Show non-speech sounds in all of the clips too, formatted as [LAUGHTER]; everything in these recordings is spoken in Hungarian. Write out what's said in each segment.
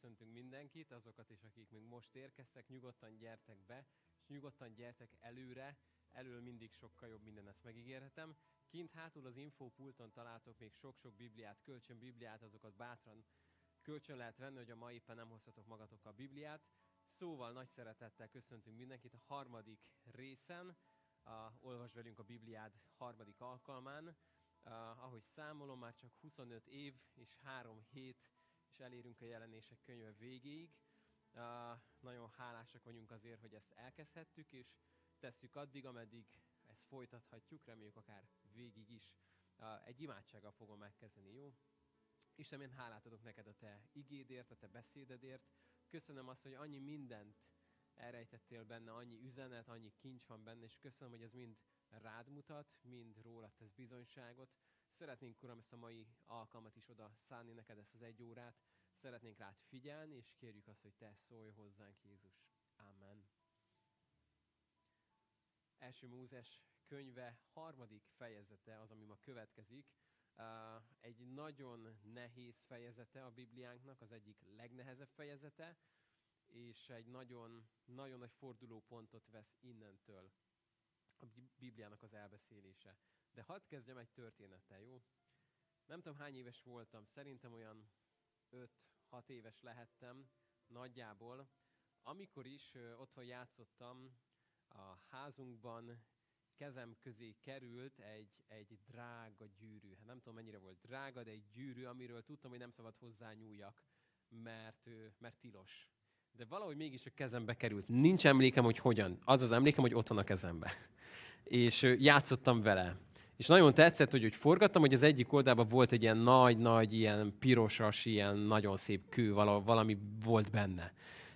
köszöntünk mindenkit, azokat is, akik még most érkeztek, nyugodtan gyertek be, és nyugodtan gyertek előre, elől mindig sokkal jobb minden, ezt megígérhetem. Kint hátul az infópulton találtok még sok-sok bibliát, kölcsön bibliát, azokat bátran kölcsön lehet venni, hogy a ma éppen nem hozhatok magatokkal bibliát. Szóval nagy szeretettel köszöntünk mindenkit a harmadik részen, a, olvas velünk a Bibliád harmadik alkalmán. Uh, ahogy számolom, már csak 25 év és 3 hét és elérünk a jelenések könyve végéig. Uh, nagyon hálásak vagyunk azért, hogy ezt elkezdhettük, és tesszük addig, ameddig ezt folytathatjuk, reméljük akár végig is. Uh, egy imádsággal fogom megkezdeni, jó? Istenem, én hálát adok neked a te igédért, a te beszédedért. Köszönöm azt, hogy annyi mindent elrejtettél benne, annyi üzenet, annyi kincs van benne, és köszönöm, hogy ez mind rád mutat, mind rólad tesz bizonyságot. Szeretnénk, Uram, ezt a mai alkalmat is oda szállni neked, ezt az egy órát. Szeretnénk rád figyelni, és kérjük azt, hogy te szólj hozzánk, Jézus. Amen. Első Mózes könyve harmadik fejezete az, ami ma következik. Egy nagyon nehéz fejezete a Bibliánknak, az egyik legnehezebb fejezete, és egy nagyon, nagyon nagy fordulópontot vesz innentől a Bibliának az elbeszélése. De hadd kezdjem egy történettel, jó? Nem tudom hány éves voltam, szerintem olyan 5-6 éves lehettem nagyjából, amikor is otthon játszottam a házunkban, kezem közé került egy, egy drága gyűrű. Hát nem tudom mennyire volt drága, de egy gyűrű, amiről tudtam, hogy nem szabad hozzá nyúljak, mert, mert tilos. De valahogy mégis a kezembe került. Nincs emlékem, hogy hogyan. Az az emlékem, hogy ott van a kezembe. [LAUGHS] És játszottam vele. És nagyon tetszett, hogy, hogy forgattam, hogy az egyik oldalban volt egy ilyen nagy-nagy, ilyen pirosas, ilyen nagyon szép kő, valami volt benne.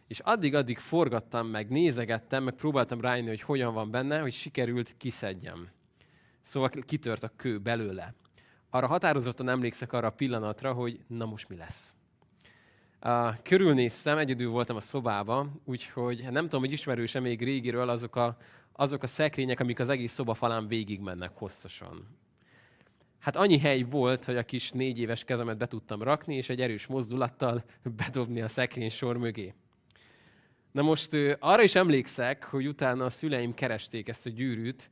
És addig-addig forgattam meg, nézegettem, meg próbáltam rájönni, hogy hogyan van benne, hogy sikerült kiszedjem. Szóval kitört a kő belőle. Arra határozottan emlékszek arra a pillanatra, hogy na most mi lesz. Körülnéztem, egyedül voltam a szobába, úgyhogy nem tudom, hogy ismerőse még régiről azok a, azok a szekrények, amik az egész szoba falán végigmennek hosszasan. Hát annyi hely volt, hogy a kis négy éves kezemet be tudtam rakni, és egy erős mozdulattal [LAUGHS] bedobni a szekrény sor mögé. Na most arra is emlékszek, hogy utána a szüleim keresték ezt a gyűrűt,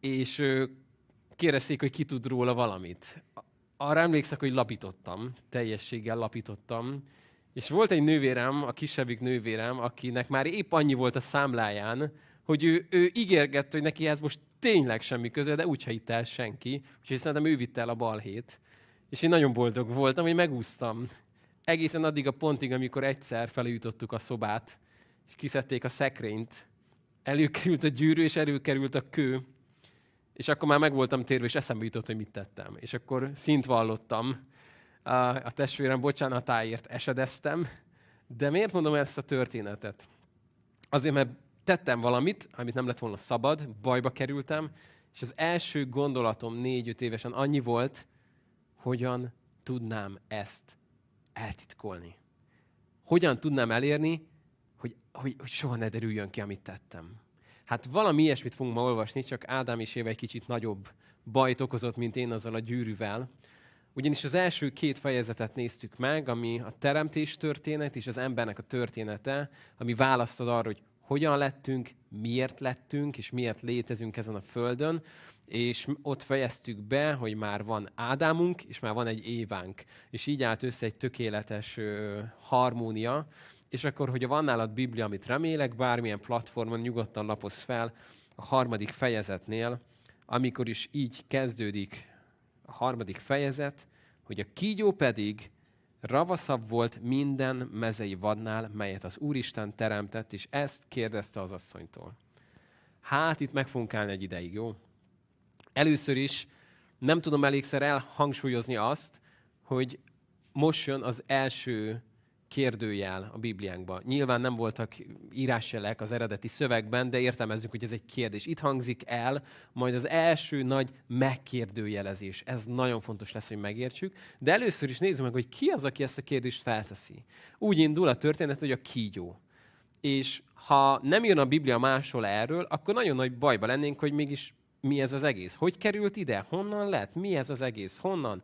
és kérdezték, hogy ki tud róla valamit. Arra emlékszek, hogy lapítottam, teljességgel lapítottam, és volt egy nővérem, a kisebbik nővérem, akinek már épp annyi volt a számláján, hogy ő, ő ígérgett, hogy neki ez most tényleg semmi köze, de úgyse hitte el senki, úgyhogy szerintem ő vitte el a balhét. És én nagyon boldog voltam, hogy megúsztam. Egészen addig a pontig, amikor egyszer felütottuk a szobát, és kiszedték a szekrényt. Előkerült a gyűrű, és előkerült a kő. És akkor már meg voltam térve, és eszembe jutott, hogy mit tettem. És akkor szint vallottam a testvérem bocsánatáért esedeztem. De miért mondom ezt a történetet? Azért, mert tettem valamit, amit nem lett volna szabad, bajba kerültem, és az első gondolatom négy-öt évesen annyi volt, hogyan tudnám ezt eltitkolni. Hogyan tudnám elérni, hogy, hogy, hogy soha ne derüljön ki, amit tettem. Hát valami ilyesmit fogunk ma olvasni, csak Ádám és Éva egy kicsit nagyobb bajt okozott, mint én azzal a gyűrűvel. Ugyanis az első két fejezetet néztük meg, ami a teremtés történet és az embernek a története, ami választod arra, hogy hogyan lettünk, miért lettünk, és miért létezünk ezen a földön, és ott fejeztük be, hogy már van Ádámunk, és már van egy Évánk. És így állt össze egy tökéletes ö, harmónia, és akkor, hogyha van nálad Biblia, amit remélek, bármilyen platformon nyugodtan lapozz fel a harmadik fejezetnél, amikor is így kezdődik a harmadik fejezet, hogy a kígyó pedig ravaszabb volt minden mezei vadnál, melyet az Úristen teremtett, és ezt kérdezte az asszonytól. Hát itt meg fogunk állni egy ideig, jó? Először is nem tudom elégszer elhangsúlyozni azt, hogy most jön az első kérdőjel a Bibliánkban. Nyilván nem voltak írásjelek az eredeti szövegben, de értelmezzük, hogy ez egy kérdés. Itt hangzik el majd az első nagy megkérdőjelezés. Ez nagyon fontos lesz, hogy megértsük. De először is nézzük meg, hogy ki az, aki ezt a kérdést felteszi. Úgy indul a történet, hogy a kígyó. És ha nem jön a Biblia máshol erről, akkor nagyon nagy bajba lennénk, hogy mégis mi ez az egész. Hogy került ide? Honnan lett? Mi ez az egész? Honnan?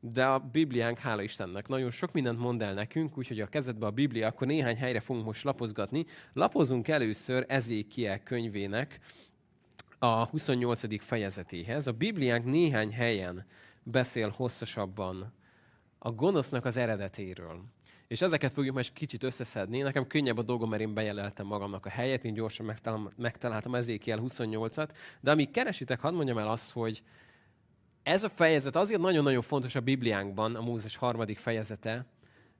De a Bibliánk, hála Istennek, nagyon sok mindent mond el nekünk, úgyhogy a kezedbe a Biblia, akkor néhány helyre fogunk most lapozgatni. Lapozunk először Ezékiel könyvének a 28. fejezetéhez. A Bibliánk néhány helyen beszél hosszasabban a gonosznak az eredetéről. És ezeket fogjuk most kicsit összeszedni. Nekem könnyebb a dolgom, mert én bejelöltem magamnak a helyet, én gyorsan megtaláltam, megtaláltam Ezékiel 28-at. De amíg keresitek, hadd mondjam el azt, hogy ez a fejezet azért nagyon-nagyon fontos a Bibliánkban, a Mózes harmadik fejezete,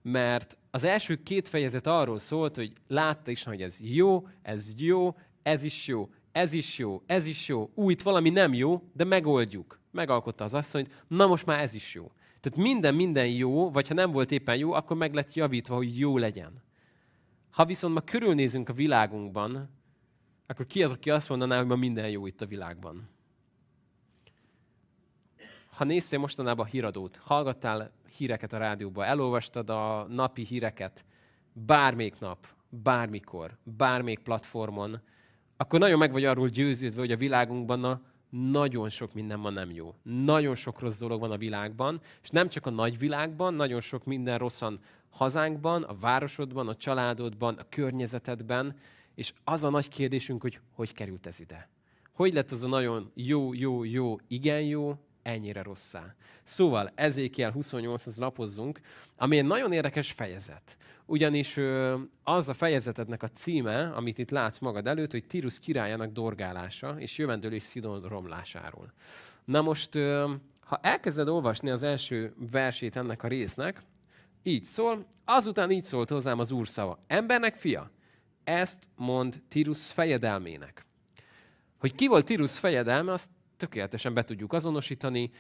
mert az első két fejezet arról szólt, hogy látta is, hogy ez jó, ez jó, ez is jó, ez is jó, ez is jó, új, itt valami nem jó, de megoldjuk. Megalkotta az asszonyt, na most már ez is jó. Tehát minden, minden jó, vagy ha nem volt éppen jó, akkor meg lett javítva, hogy jó legyen. Ha viszont ma körülnézünk a világunkban, akkor ki az, aki azt mondaná, hogy ma minden jó itt a világban? Ha néztél mostanában a híradót, hallgattál híreket a rádióban, elolvastad a napi híreket, bármelyik nap, bármikor, bármelyik platformon, akkor nagyon meg vagy arról győződve, hogy a világunkban a nagyon sok minden ma nem jó. Nagyon sok rossz dolog van a világban, és nem csak a nagy világban, nagyon sok minden rosszan hazánkban, a városodban, a családodban, a környezetedben, és az a nagy kérdésünk, hogy hogy került ez ide. Hogy lett az a nagyon jó, jó, jó, igen jó, ennyire rosszá. Szóval ezékiel 28-hoz lapozzunk, ami egy nagyon érdekes fejezet. Ugyanis az a fejezetednek a címe, amit itt látsz magad előtt, hogy Tirus királyának dorgálása és jövendőlés Szidon romlásáról. Na most, ha elkezded olvasni az első versét ennek a résznek, így szól, azután így szólt hozzám az úr szava. Embernek fia, ezt mond Tirus fejedelmének. Hogy ki volt Tirus fejedelme, azt tökéletesen be tudjuk azonosítani.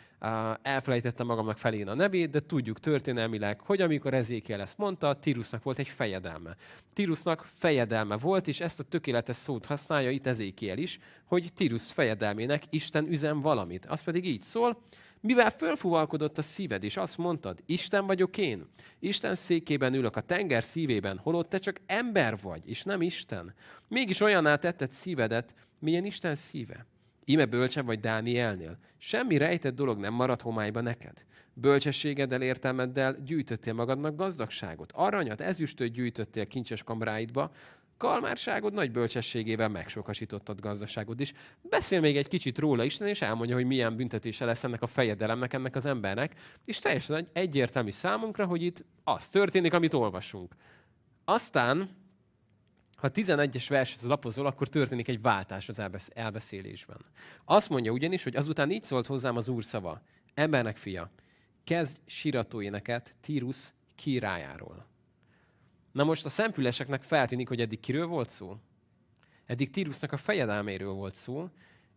Elfelejtettem magamnak felén a nevét, de tudjuk történelmileg, hogy amikor Ezékiel ezt mondta, Tirusnak volt egy fejedelme. Tirusnak fejedelme volt, és ezt a tökéletes szót használja itt Ezékiel is, hogy Tirus fejedelmének Isten üzen valamit. Az pedig így szól, mivel fölfuvalkodott a szíved, és azt mondtad, Isten vagyok én, Isten székében ülök a tenger szívében, holott te csak ember vagy, és nem Isten. Mégis olyaná tetted szívedet, milyen Isten szíve. Ime bölcsebb vagy Dánielnél. Semmi rejtett dolog nem marad homályba neked. Bölcsességeddel, értelmeddel gyűjtöttél magadnak gazdagságot. Aranyat, ezüstöt gyűjtöttél kincses kamráidba, kalmárságod nagy bölcsességével megsokasítottad gazdaságod is. Beszél még egy kicsit róla Isten, és elmondja, hogy milyen büntetése lesz ennek a fejedelemnek, ennek az embernek. És teljesen egyértelmű számunkra, hogy itt az történik, amit olvasunk. Aztán ha 11-es vershez lapozol, akkor történik egy váltás az elbeszélésben. Azt mondja ugyanis, hogy azután így szólt hozzám az úr szava, embernek fia, kezd siratóéneket Tírus királyáról. Na most a szemfüleseknek feltűnik, hogy eddig kiről volt szó? Eddig Tírusnak a fejedelméről volt szó,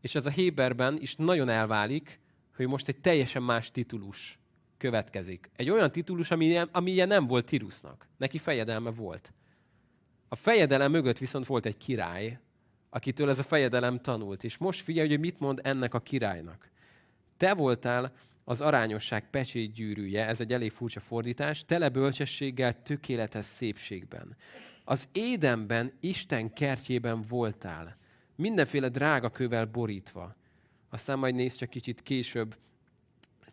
és ez a Héberben is nagyon elválik, hogy most egy teljesen más titulus következik. Egy olyan titulus, ami, ami ilyen nem volt Tirusnak. Neki fejedelme volt. A fejedelem mögött viszont volt egy király, akitől ez a fejedelem tanult. És most figyelj, hogy mit mond ennek a királynak. Te voltál az arányosság pecsét gyűrűje, ez egy elég furcsa fordítás, tele bölcsességgel, tökéletes szépségben. Az édenben, Isten kertjében voltál, mindenféle drága kővel borítva. Aztán majd nézd csak kicsit később,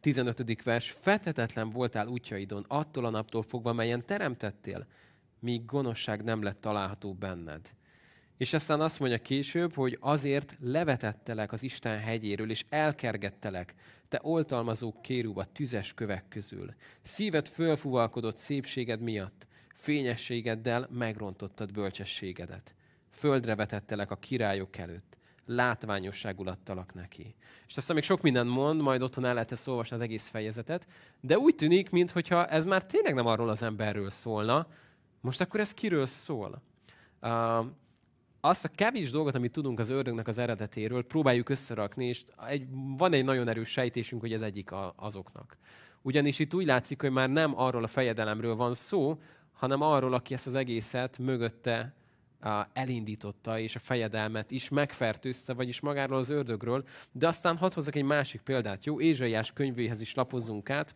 15. vers, fethetetlen voltál útjaidon, attól a naptól fogva, melyen teremtettél, míg gonoszság nem lett található benned. És aztán azt mondja később, hogy azért levetettelek az Isten hegyéről, és elkergettelek, te oltalmazó kérúba tüzes kövek közül. Szíved fölfuvalkodott szépséged miatt, fényességeddel megrontottad bölcsességedet. Földre vetettelek a királyok előtt, látványosságul adtalak neki. És aztán még sok mindent mond, majd otthon el lehet olvasni az egész fejezetet, de úgy tűnik, mintha ez már tényleg nem arról az emberről szólna, most akkor ez kiről szól? Uh, azt a kevés dolgot, amit tudunk az ördögnek az eredetéről, próbáljuk összerakni, és egy, van egy nagyon erős sejtésünk, hogy ez egyik a, azoknak. Ugyanis itt úgy látszik, hogy már nem arról a fejedelemről van szó, hanem arról, aki ezt az egészet mögötte elindította, és a fejedelmet is megfertőzte, vagyis magáról az ördögről. De aztán hadd hozzak egy másik példát, jó? Ézsaiás könyvéhez is lapozzunk át,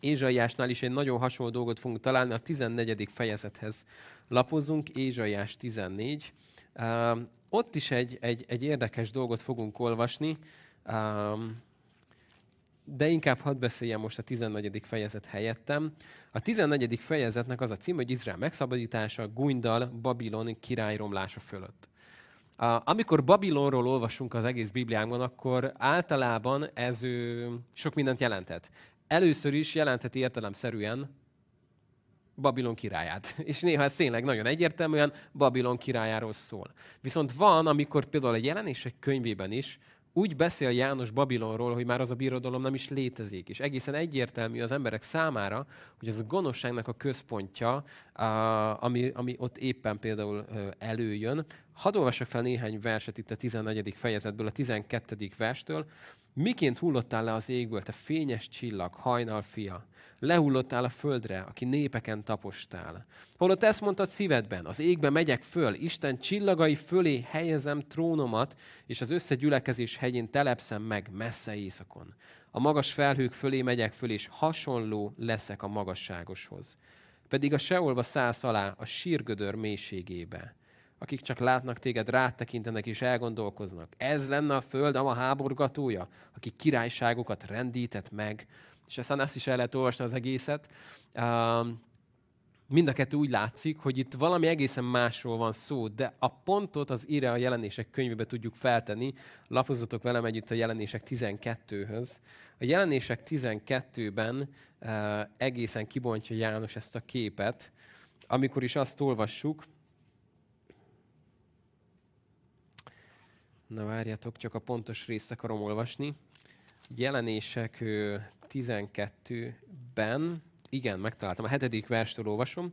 Ézsaiásnál is egy nagyon hasonló dolgot fogunk találni, a 14. fejezethez lapozunk, Ézsaiás 14. Uh, ott is egy, egy, egy érdekes dolgot fogunk olvasni. Uh, de inkább hadd beszéljem most a 14. fejezet helyettem. A 14. fejezetnek az a cím, hogy Izrael megszabadítása, Gundal, Babilon királyromlása fölött. Amikor Babilonról olvasunk az egész Bibliánkban, akkor általában ez sok mindent jelentett. Először is jelenteti értelemszerűen Babilon királyát. [LAUGHS] És néha ez tényleg nagyon egyértelműen Babilon királyáról szól. Viszont van, amikor például a jelenések könyvében is úgy beszél János Babilonról, hogy már az a birodalom nem is létezik. És egészen egyértelmű az emberek számára, hogy ez a gonoszságnak a központja, ami, ami ott éppen például előjön. Hadd olvassak fel néhány verset itt a 14. fejezetből, a 12. verstől. Miként hullottál le az égből, te fényes csillag, hajnal fia? Lehullottál a földre, aki népeken tapostál. Holott ezt mondtad szívedben, az égbe megyek föl, Isten csillagai fölé helyezem trónomat, és az összegyülekezés hegyén telepszem meg messze éjszakon. A magas felhők fölé megyek föl, és hasonló leszek a magasságoshoz. Pedig a seolba szállsz alá a sírgödör mélységébe akik csak látnak téged, rátekintenek és elgondolkoznak. Ez lenne a föld, a háborgatója, aki királyságokat rendített meg. És aztán ezt is el lehet olvasni az egészet. Mind a kettő úgy látszik, hogy itt valami egészen másról van szó, de a pontot az írja a jelenések könyvébe tudjuk feltenni. Lapozatok velem együtt a jelenések 12-höz. A jelenések 12-ben egészen kibontja János ezt a képet, amikor is azt olvassuk, Na várjatok, csak a pontos részt akarom olvasni. Jelenések 12-ben, igen, megtaláltam, a hetedik verstől olvasom.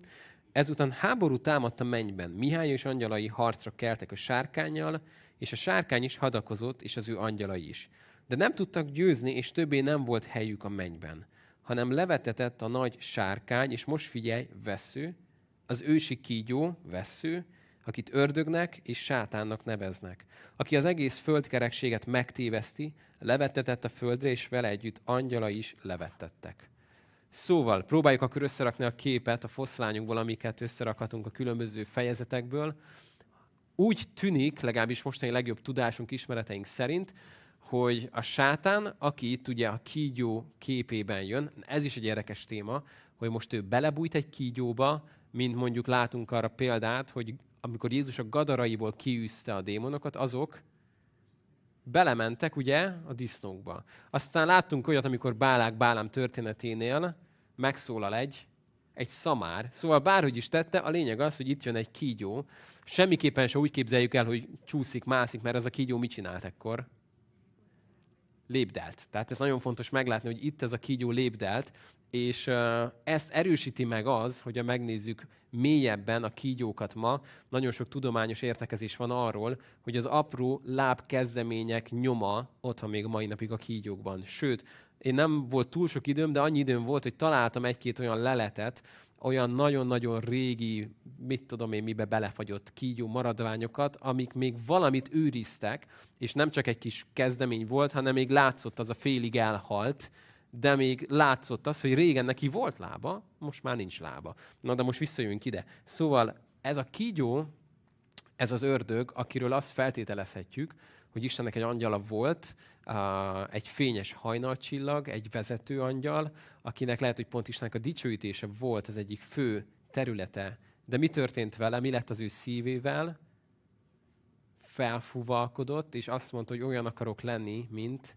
Ezután háború támadt a mennyben. Mihály és angyalai harcra keltek a sárkányjal, és a sárkány is hadakozott, és az ő angyalai is. De nem tudtak győzni, és többé nem volt helyük a mennyben, hanem levetetett a nagy sárkány, és most figyelj, vesző, az ősi kígyó, vesző, akit ördögnek és sátánnak neveznek, aki az egész földkerekséget megtéveszti, levettetett a földre, és vele együtt angyala is levettettek. Szóval próbáljuk akkor összerakni a képet a foszlányunkból, amiket összerakhatunk a különböző fejezetekből. Úgy tűnik, legalábbis mostani legjobb tudásunk, ismereteink szerint, hogy a sátán, aki itt ugye a kígyó képében jön, ez is egy érdekes téma, hogy most ő belebújt egy kígyóba, mint mondjuk látunk arra példát, hogy amikor Jézus a gadaraiból kiűzte a démonokat, azok belementek ugye a disznókba. Aztán láttunk olyat, amikor Bálák Bálám történeténél megszólal egy, egy szamár. Szóval bárhogy is tette, a lényeg az, hogy itt jön egy kígyó. Semmiképpen se úgy képzeljük el, hogy csúszik, mászik, mert ez a kígyó mit csinált ekkor? Lépdelt. Tehát ez nagyon fontos meglátni, hogy itt ez a kígyó lépdelt, és ezt erősíti meg az, hogyha megnézzük mélyebben a kígyókat ma, nagyon sok tudományos értekezés van arról, hogy az apró lábkezdemények nyoma ott van még mai napig a kígyókban. Sőt, én nem volt túl sok időm, de annyi időm volt, hogy találtam egy-két olyan leletet, olyan nagyon-nagyon régi, mit tudom én, mibe belefagyott kígyó maradványokat, amik még valamit őriztek, és nem csak egy kis kezdemény volt, hanem még látszott az a félig elhalt, de még látszott az, hogy régen neki volt lába, most már nincs lába. Na de most visszajövünk ide. Szóval ez a kígyó, ez az ördög, akiről azt feltételezhetjük, hogy Istennek egy angyala volt, egy fényes hajnalcsillag, egy vezető angyal, akinek lehet, hogy pont Istennek a dicsőítése volt az egyik fő területe. De mi történt vele, mi lett az ő szívével? Felfuvalkodott, és azt mondta, hogy olyan akarok lenni, mint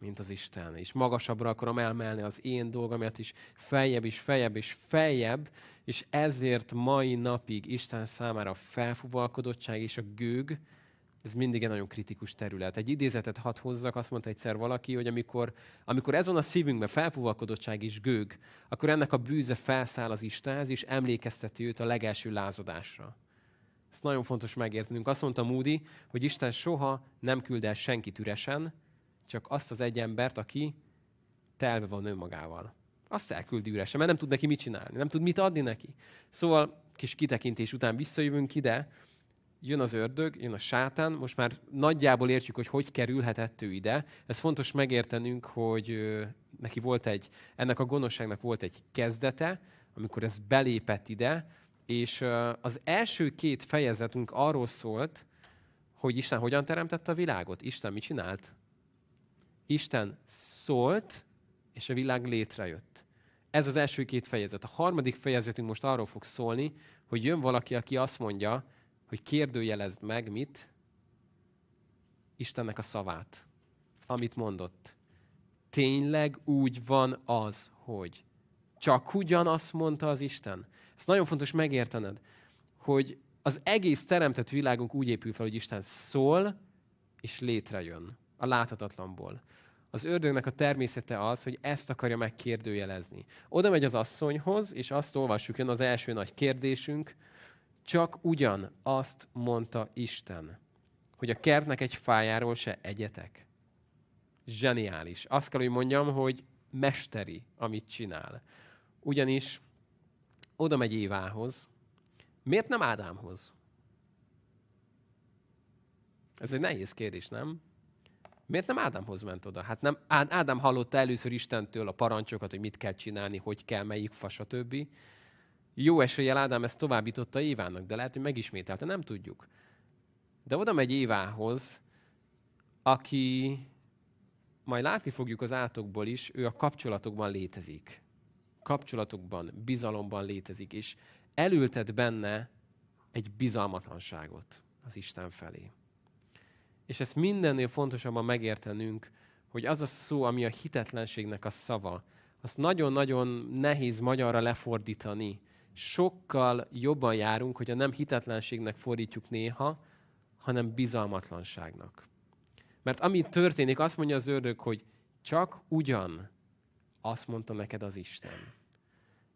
mint az Isten. És magasabbra akarom emelni az én dolgomat is, feljebb és feljebb és feljebb, és ezért mai napig Isten számára a felfuvalkodottság és a gőg, ez mindig egy nagyon kritikus terület. Egy idézetet hadd hozzak, azt mondta egyszer valaki, hogy amikor, amikor ez van a szívünkben, felfuvalkodottság és gőg, akkor ennek a bűze felszáll az Istenhez, és emlékezteti őt a legelső lázadásra. Ezt nagyon fontos megértenünk. Azt mondta Moody, hogy Isten soha nem küld el senkit üresen, csak azt az egy embert, aki telve van önmagával. Azt elküldi üresen, mert nem tud neki mit csinálni, nem tud mit adni neki. Szóval kis kitekintés után visszajövünk ide, jön az ördög, jön a sátán, most már nagyjából értjük, hogy hogy kerülhetett ő ide. Ez fontos megértenünk, hogy neki volt egy, ennek a gonoszságnak volt egy kezdete, amikor ez belépett ide, és az első két fejezetünk arról szólt, hogy Isten hogyan teremtette a világot. Isten mit csinált? Isten szólt, és a világ létrejött. Ez az első két fejezet. A harmadik fejezetünk most arról fog szólni, hogy jön valaki, aki azt mondja, hogy kérdőjelezd meg mit? Istennek a szavát, amit mondott. Tényleg úgy van az, hogy csak ugyanazt mondta az Isten. Ez nagyon fontos megértened, hogy az egész teremtett világunk úgy épül fel, hogy Isten szól, és létrejön a láthatatlanból. Az ördögnek a természete az, hogy ezt akarja megkérdőjelezni. Oda megy az asszonyhoz, és azt olvassuk, jön az első nagy kérdésünk, csak ugyan azt mondta Isten, hogy a kertnek egy fájáról se egyetek. Zseniális. Azt kell, hogy mondjam, hogy mesteri, amit csinál. Ugyanis oda megy Évához. Miért nem Ádámhoz? Ez egy nehéz kérdés, nem? Miért nem Ádámhoz ment oda? Hát nem, Ádám hallotta először Istentől a parancsokat, hogy mit kell csinálni, hogy kell, melyik fa, stb. Jó eséllyel Ádám ezt továbbította Évának, de lehet, hogy megismételte, nem tudjuk. De oda megy Évához, aki, majd látni fogjuk az átokból is, ő a kapcsolatokban létezik. Kapcsolatokban, bizalomban létezik, és elültet benne egy bizalmatlanságot az Isten felé. És ezt mindennél fontosabban megértenünk, hogy az a szó, ami a hitetlenségnek a szava, azt nagyon-nagyon nehéz magyarra lefordítani. Sokkal jobban járunk, hogy a nem hitetlenségnek fordítjuk néha, hanem bizalmatlanságnak. Mert ami történik, azt mondja az ördög, hogy csak ugyan azt mondta neked az Isten.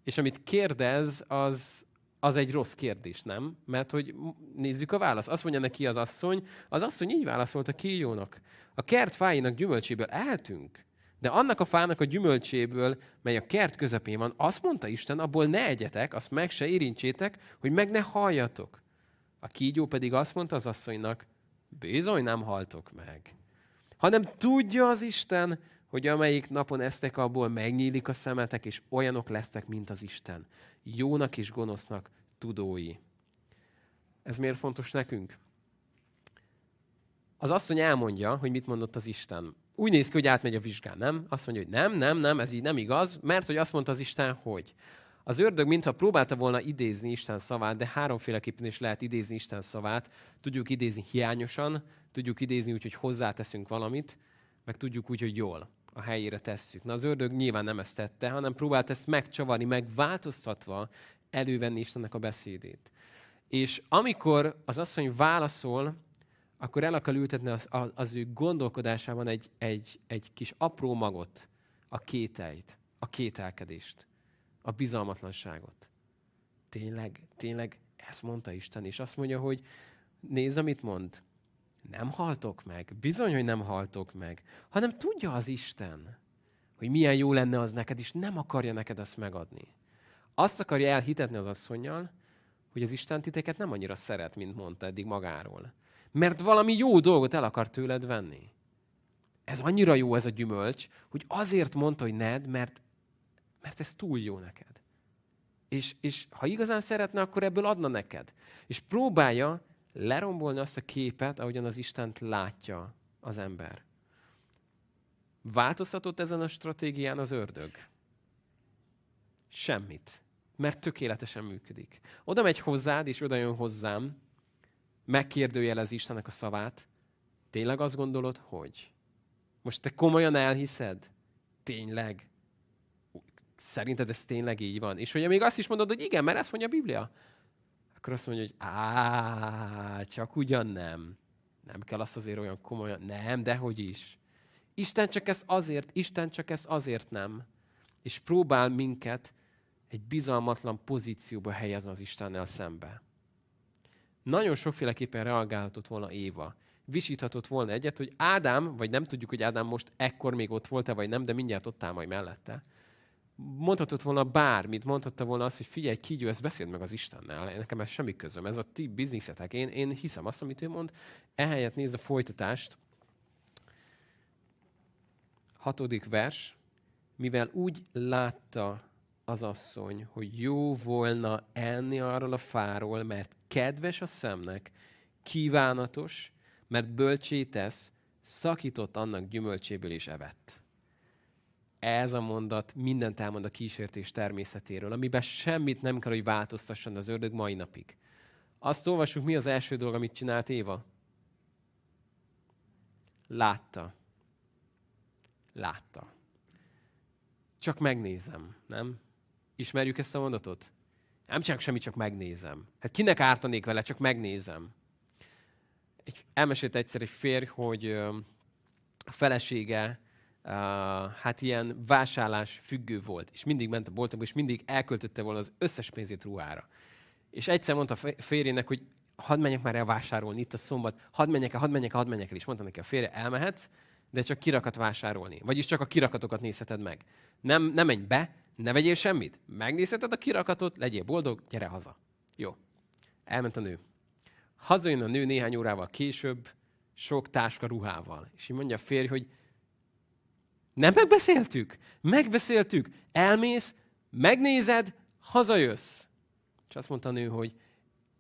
És amit kérdez, az, az egy rossz kérdés, nem? Mert hogy nézzük a választ. Azt mondja neki az asszony, az asszony így válaszolt a kígyónak. A kert fáinak gyümölcséből eltünk, de annak a fának a gyümölcséből, mely a kert közepén van, azt mondta Isten, abból ne egyetek, azt meg se érintsétek, hogy meg ne halljatok. A kígyó pedig azt mondta az asszonynak, bizony nem haltok meg. Hanem tudja az Isten, hogy amelyik napon esztek abból, megnyílik a szemetek, és olyanok lesztek, mint az Isten. Jónak és gonosznak tudói. Ez miért fontos nekünk? Az asszony elmondja, hogy mit mondott az Isten. Úgy néz ki, hogy átmegy a vizsgán, nem? Azt mondja, hogy nem, nem, nem, ez így nem igaz, mert hogy azt mondta az Isten, hogy. Az ördög mintha próbálta volna idézni Isten szavát, de háromféleképpen is lehet idézni Isten szavát. Tudjuk idézni hiányosan, tudjuk idézni úgy, hogy hozzáteszünk valamit, meg tudjuk úgy, hogy jól a helyére tesszük. Na az ördög nyilván nem ezt tette, hanem próbált ezt megcsavarni, megváltoztatva elővenni Istennek a beszédét. És amikor az asszony válaszol, akkor el akar ültetni az, az ő gondolkodásában egy, egy, egy kis apró magot, a kételyt, a kételkedést, a bizalmatlanságot. Tényleg, tényleg ezt mondta Isten, és azt mondja, hogy nézd, amit mond nem haltok meg. Bizony, hogy nem haltok meg. Hanem tudja az Isten, hogy milyen jó lenne az neked, és nem akarja neked azt megadni. Azt akarja elhitetni az asszonynal, hogy az Isten titeket nem annyira szeret, mint mondta eddig magáról. Mert valami jó dolgot el akar tőled venni. Ez annyira jó ez a gyümölcs, hogy azért mondta, hogy ned, mert, mert ez túl jó neked. És, és ha igazán szeretne, akkor ebből adna neked. És próbálja lerombolni azt a képet, ahogyan az Istent látja az ember. Változtatott ezen a stratégián az ördög? Semmit. Mert tökéletesen működik. Oda megy hozzád, és oda jön hozzám, megkérdőjelez Istennek a szavát. Tényleg azt gondolod, hogy? Most te komolyan elhiszed? Tényleg? Szerinted ez tényleg így van? És hogy még azt is mondod, hogy igen, mert ezt mondja a Biblia akkor azt mondja, hogy á, csak ugyan nem. Nem kell azt azért olyan komolyan. Nem, dehogy is. Isten csak ez azért, Isten csak ez azért nem. És próbál minket egy bizalmatlan pozícióba helyezni az Istennel szembe. Nagyon sokféleképpen reagálhatott volna Éva. Visíthatott volna egyet, hogy Ádám, vagy nem tudjuk, hogy Ádám most ekkor még ott volt-e, vagy nem, de mindjárt ott áll majd mellette mondhatott volna bármit, mondhatta volna azt, hogy figyelj, kígyó, ezt beszéld meg az Istennel, nekem ez semmi közöm, ez a ti bizniszetek, én, én hiszem azt, amit ő mond, ehelyett nézd a folytatást. Hatodik vers, mivel úgy látta az asszony, hogy jó volna enni arról a fáról, mert kedves a szemnek, kívánatos, mert bölcsé tesz, szakított annak gyümölcséből és evett. Ez a mondat mindent elmond a kísértés természetéről, amiben semmit nem kell, hogy változtasson az ördög mai napig. Azt olvassuk, mi az első dolog, amit csinált Éva? Látta. Látta. Csak megnézem, nem? Ismerjük ezt a mondatot? Nem csak semmi, csak megnézem. Hát kinek ártanék vele, csak megnézem. Egy, elmesélt egyszer egy férj, hogy a felesége hát ilyen vásárlás függő volt, és mindig ment a boltokba, és mindig elköltötte volna az összes pénzét ruhára. És egyszer mondta a férjének, hogy hadd menjek már el vásárolni itt a szombat, hadd menjek el, hadd menjek el, hadd menjek el. És mondta neki a férje, elmehetsz, de csak kirakat vásárolni. Vagyis csak a kirakatokat nézheted meg. Nem, nem menj be, ne vegyél semmit. Megnézheted a kirakatot, legyél boldog, gyere haza. Jó. Elment a nő. Hazajön a nő néhány órával később, sok táska ruhával. És így mondja a férj, hogy nem megbeszéltük? Megbeszéltük. Elmész, megnézed, hazajössz. És azt mondta a nő, hogy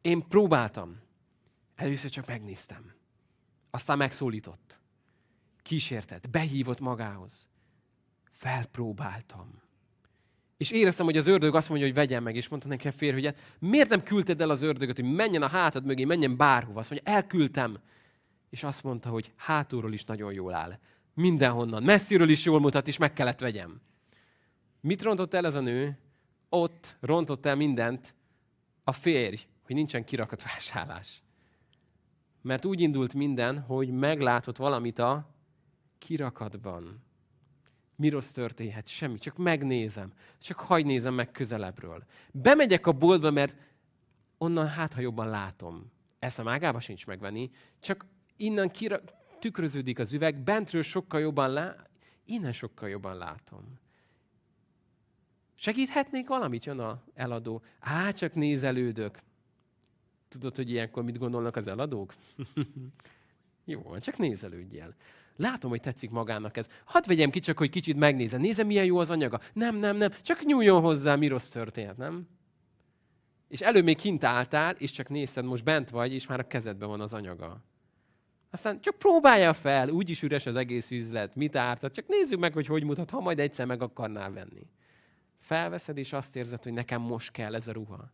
én próbáltam. Először csak megnéztem. Aztán megszólított. Kísértett, behívott magához. Felpróbáltam. És éreztem, hogy az ördög azt mondja, hogy vegyen meg, és mondta neki a férj, hogy hát miért nem küldted el az ördögöt, hogy menjen a hátad mögé, menjen bárhova. Azt mondja, elküldtem. És azt mondta, hogy hátulról is nagyon jól áll. Mindenhonnan. Messziről is jól mutat, és meg kellett vegyem. Mit rontott el ez a nő? Ott rontott el mindent a férj, hogy nincsen kirakat vásárlás. Mert úgy indult minden, hogy meglátott valamit a kirakatban. Mi rossz történhet? Semmi. Csak megnézem. Csak hagy nézem meg közelebbről. Bemegyek a boltba, mert onnan hát, ha jobban látom. Eszem ágába sincs megvenni. Csak innen kira, tükröződik az üveg, bentről sokkal jobban lá, innen sokkal jobban látom. Segíthetnék valamit, jön a eladó. Á, csak nézelődök. Tudod, hogy ilyenkor mit gondolnak az eladók? [LAUGHS] Jó, csak nézelődjél. Látom, hogy tetszik magának ez. Hadd vegyem ki csak, hogy kicsit megnézem. Nézem, milyen jó az anyaga. Nem, nem, nem. Csak nyúljon hozzá, mi rossz történt, nem? És előbb még kint álltál, és csak nézted, most bent vagy, és már a kezedben van az anyaga. Aztán csak próbálja fel, úgyis üres az egész üzlet, mit ártat, csak nézzük meg, hogy hogy mutat, ha majd egyszer meg akarnál venni. Felveszed, és azt érzed, hogy nekem most kell ez a ruha.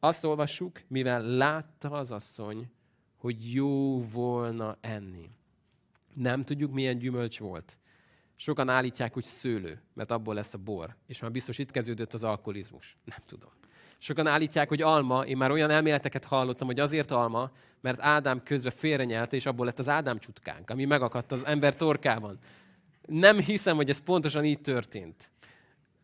Azt olvassuk, mivel látta az asszony, hogy jó volna enni. Nem tudjuk, milyen gyümölcs volt. Sokan állítják, hogy szőlő, mert abból lesz a bor. És már biztos itt kezdődött az alkoholizmus. Nem tudom. Sokan állítják, hogy alma, én már olyan elméleteket hallottam, hogy azért alma, mert Ádám közben félrenyelte, és abból lett az Ádám csutkánk, ami megakadt az ember torkában. Nem hiszem, hogy ez pontosan így történt.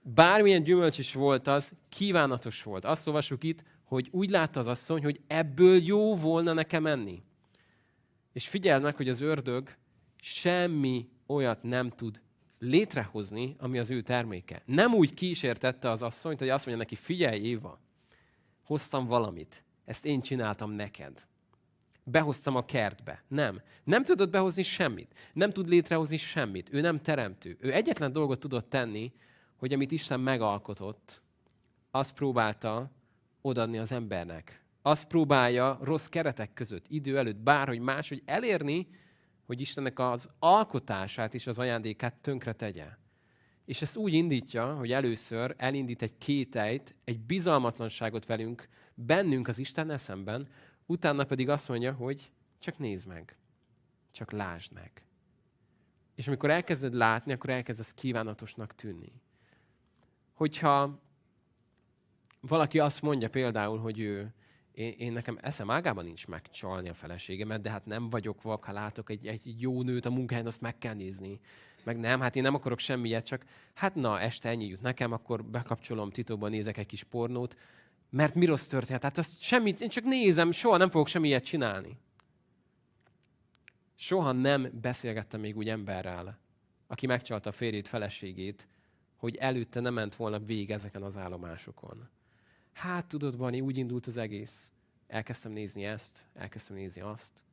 Bármilyen gyümölcs is volt az, kívánatos volt. Azt olvassuk itt, hogy úgy látta az asszony, hogy ebből jó volna nekem enni. És figyeld meg, hogy az ördög semmi olyat nem tud létrehozni, ami az ő terméke. Nem úgy kísértette az asszonyt, hogy azt mondja neki, figyelj Éva, hoztam valamit, ezt én csináltam neked. Behoztam a kertbe. Nem. Nem tudott behozni semmit. Nem tud létrehozni semmit. Ő nem teremtő. Ő egyetlen dolgot tudott tenni, hogy amit Isten megalkotott, azt próbálta odadni az embernek. Azt próbálja rossz keretek között, idő előtt, bárhogy máshogy elérni, hogy Istennek az alkotását és az ajándékát tönkre tegye. És ezt úgy indítja, hogy először elindít egy kételyt, egy bizalmatlanságot velünk, bennünk az Isten eszemben, utána pedig azt mondja, hogy csak nézd meg, csak lásd meg. És amikor elkezded látni, akkor elkezdesz kívánatosnak tűnni. Hogyha valaki azt mondja például, hogy ő én, én nekem eszem ágában nincs megcsalni a feleségemet, de hát nem vagyok vak, ha látok egy, egy jó nőt a munkáján, azt meg kell nézni. Meg nem, hát én nem akarok semmiet, csak hát na, este ennyi jut nekem, akkor bekapcsolom titokban, nézek egy kis pornót, mert mi rossz történt? Hát azt semmit, én csak nézem, soha nem fogok semmiet csinálni. Soha nem beszélgettem még úgy emberrel, aki megcsalta a férjét, feleségét, hogy előtte nem ment volna végig ezeken az állomásokon. Hát tudod, Bani, úgy indult az egész. Elkezdtem nézni ezt, elkezdtem nézni azt.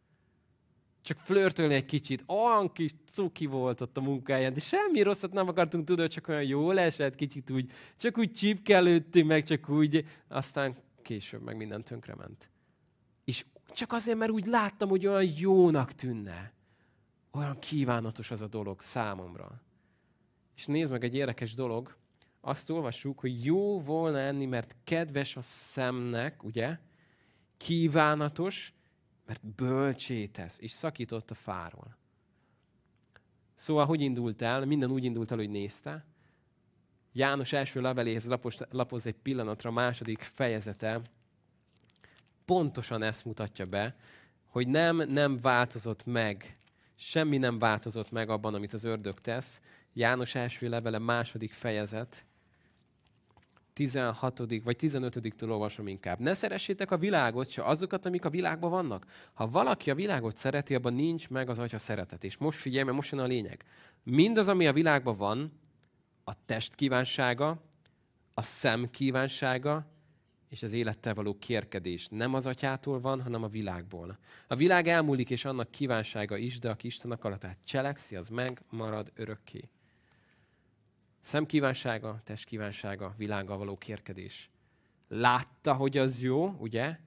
Csak flörtölni egy kicsit. Olyan kis cuki volt ott a munkáján, de semmi rosszat nem akartunk tudni, csak olyan jól esett, kicsit úgy, csak úgy csipkelődtünk meg, csak úgy, aztán később meg minden tönkrement. És csak azért, mert úgy láttam, hogy olyan jónak tűnne. Olyan kívánatos az a dolog számomra. És nézd meg egy érdekes dolog, azt olvassuk, hogy jó volna enni, mert kedves a szemnek, ugye? Kívánatos, mert bölcsé tesz, és szakított a fáról. Szóval, hogy indult el? Minden úgy indult el, hogy nézte. János első leveléhez lapos, lapoz egy pillanatra, a második fejezete pontosan ezt mutatja be, hogy nem, nem változott meg, semmi nem változott meg abban, amit az ördög tesz. János első levele második fejezet, 16. vagy 15-től olvasom inkább. Ne szeressétek a világot, se azokat, amik a világban vannak. Ha valaki a világot szereti, abban nincs meg az atya szeretet. És most figyelj, mert most jön a lényeg. Mindaz, ami a világban van, a test kívánsága, a szem kívánsága, és az élettel való kérkedés nem az atyától van, hanem a világból. A világ elmúlik, és annak kívánsága is, de aki Isten akaratát cselekszi, az meg marad örökké. Szem kívánsága, test kívánsága, világgal való kérkedés. Látta, hogy az jó, ugye?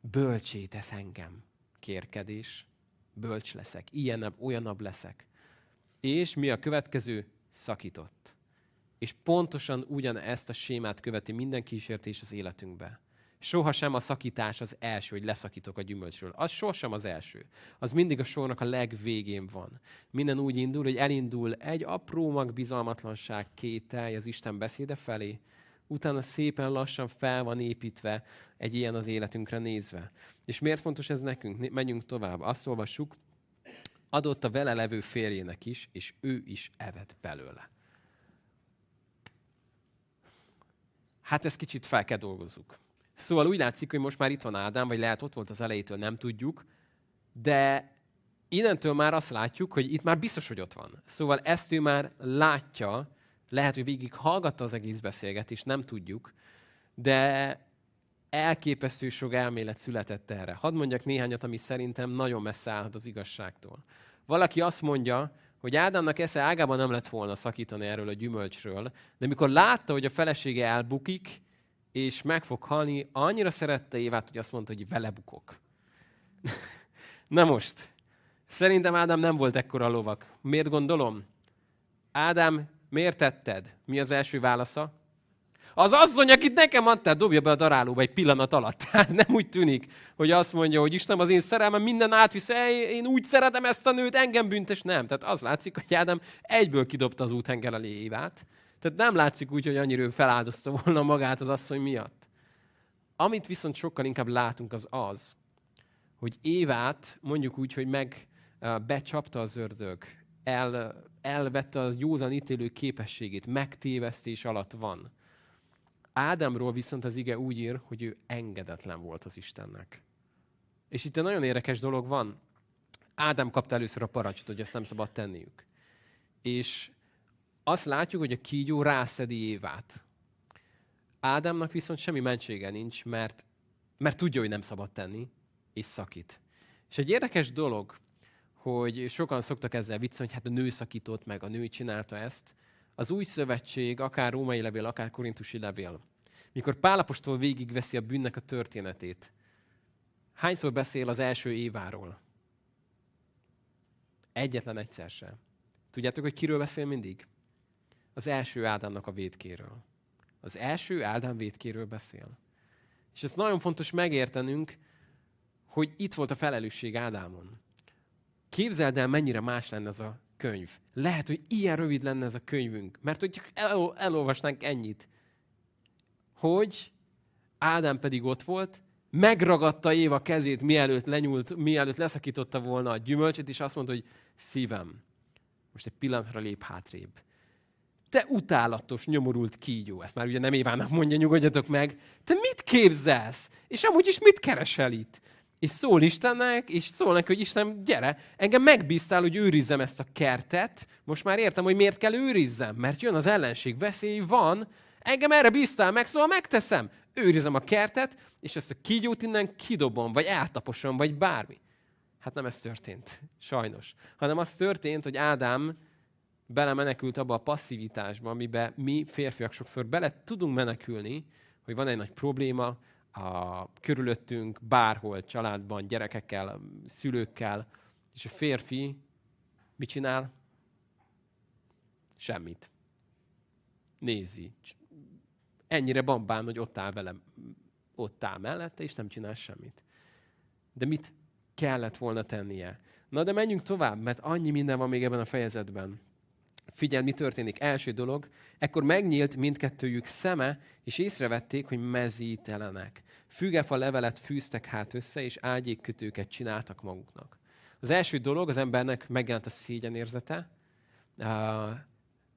Bölcsé tesz engem. Kérkedés. Bölcs leszek. Ilyenebb, olyanabb leszek. És mi a következő? Szakított. És pontosan ugyan ezt a sémát követi minden kísértés az életünkbe. Sohasem a szakítás az első, hogy leszakítok a gyümölcsről. Az sosem az első. Az mindig a sornak a legvégén van. Minden úgy indul, hogy elindul egy apró magbizalmatlanság kételj az Isten beszéde felé, utána szépen lassan fel van építve egy ilyen az életünkre nézve. És miért fontos ez nekünk? Menjünk tovább. Azt olvassuk, adott a vele levő férjének is, és ő is evett belőle. Hát ezt kicsit fel kell dolgozzuk. Szóval úgy látszik, hogy most már itt van Ádám, vagy lehet ott volt az elejétől, nem tudjuk, de innentől már azt látjuk, hogy itt már biztos, hogy ott van. Szóval ezt ő már látja, lehet, hogy végig hallgatta az egész beszélgetést, nem tudjuk, de elképesztő sok elmélet született erre. Hadd mondjak néhányat, ami szerintem nagyon messze állhat az igazságtól. Valaki azt mondja, hogy Ádámnak esze ágában nem lett volna szakítani erről a gyümölcsről, de mikor látta, hogy a felesége elbukik, és meg fog halni, annyira szerette Évát, hogy azt mondta, hogy vele bukok. [LAUGHS] Na most, szerintem Ádám nem volt ekkora lovak. Miért gondolom? Ádám, miért tetted? Mi az első válasza? Az asszony, akit nekem adtál, dobja be a darálóba egy pillanat alatt. Tehát [LAUGHS] nem úgy tűnik, hogy azt mondja, hogy Isten az én szerelmem, minden átvisz, én úgy szeretem ezt a nőt, engem büntes. Nem. Tehát az látszik, hogy Ádám egyből kidobta az úthenger elé Évát. Tehát nem látszik úgy, hogy annyira ő feláldozta volna magát az asszony miatt. Amit viszont sokkal inkább látunk, az az, hogy Évát mondjuk úgy, hogy meg becsapta az ördög, el, elvette az józan ítélő képességét, megtévesztés alatt van. Ádámról viszont az ige úgy ír, hogy ő engedetlen volt az Istennek. És itt egy nagyon érdekes dolog van. Ádám kapta először a parancsot, hogy ezt nem szabad tenniük. És azt látjuk, hogy a kígyó rászedi Évát. Ádámnak viszont semmi mentsége nincs, mert, mert tudja, hogy nem szabad tenni, és szakít. És egy érdekes dolog, hogy sokan szoktak ezzel viccelni, hogy hát a nő szakított meg, a nő csinálta ezt. Az új szövetség, akár római levél, akár korintusi levél, mikor Pálapostól végigveszi a bűnnek a történetét, hányszor beszél az első éváról? Egyetlen egyszer sem. Tudjátok, hogy kiről beszél mindig? Az első Ádámnak a védkéről. Az első Ádám védkéről beszél. És ez nagyon fontos megértenünk, hogy itt volt a felelősség Ádámon. Képzeld el, mennyire más lenne ez a könyv. Lehet, hogy ilyen rövid lenne ez a könyvünk, mert hogy el, elolvasnánk ennyit. Hogy Ádám pedig ott volt, megragadta Éva kezét, mielőtt lenyúlt, mielőtt leszakította volna a gyümölcsöt, és azt mondta, hogy szívem, most egy pillanatra lép hátrébb te utálatos, nyomorult kígyó. Ezt már ugye nem Évának mondja, nyugodjatok meg. Te mit képzelsz? És amúgy is mit keresel itt? És szól Istennek, és szól neki, hogy Isten, gyere, engem megbíztál, hogy őrizzem ezt a kertet. Most már értem, hogy miért kell őrizzem. Mert jön az ellenség, veszély van. Engem erre bíztál meg, szóval megteszem. Őrizem a kertet, és ezt a kígyót innen kidobom, vagy eltaposom, vagy bármi. Hát nem ez történt, sajnos. Hanem az történt, hogy Ádám belemenekült abba a passzivitásba, amiben mi férfiak sokszor bele tudunk menekülni, hogy van egy nagy probléma a körülöttünk, bárhol, családban, gyerekekkel, szülőkkel, és a férfi Mit csinál? Semmit. Nézi. Ennyire bambán, hogy ott áll velem, ott áll mellette, és nem csinál semmit. De mit kellett volna tennie? Na de menjünk tovább, mert annyi minden van még ebben a fejezetben. Figyelj, mi történik. Első dolog, ekkor megnyílt mindkettőjük szeme, és észrevették, hogy mezítelenek. Fügefa levelet fűztek hát össze, és ágyékkötőket csináltak maguknak. Az első dolog, az embernek megjelent a szégyenérzete.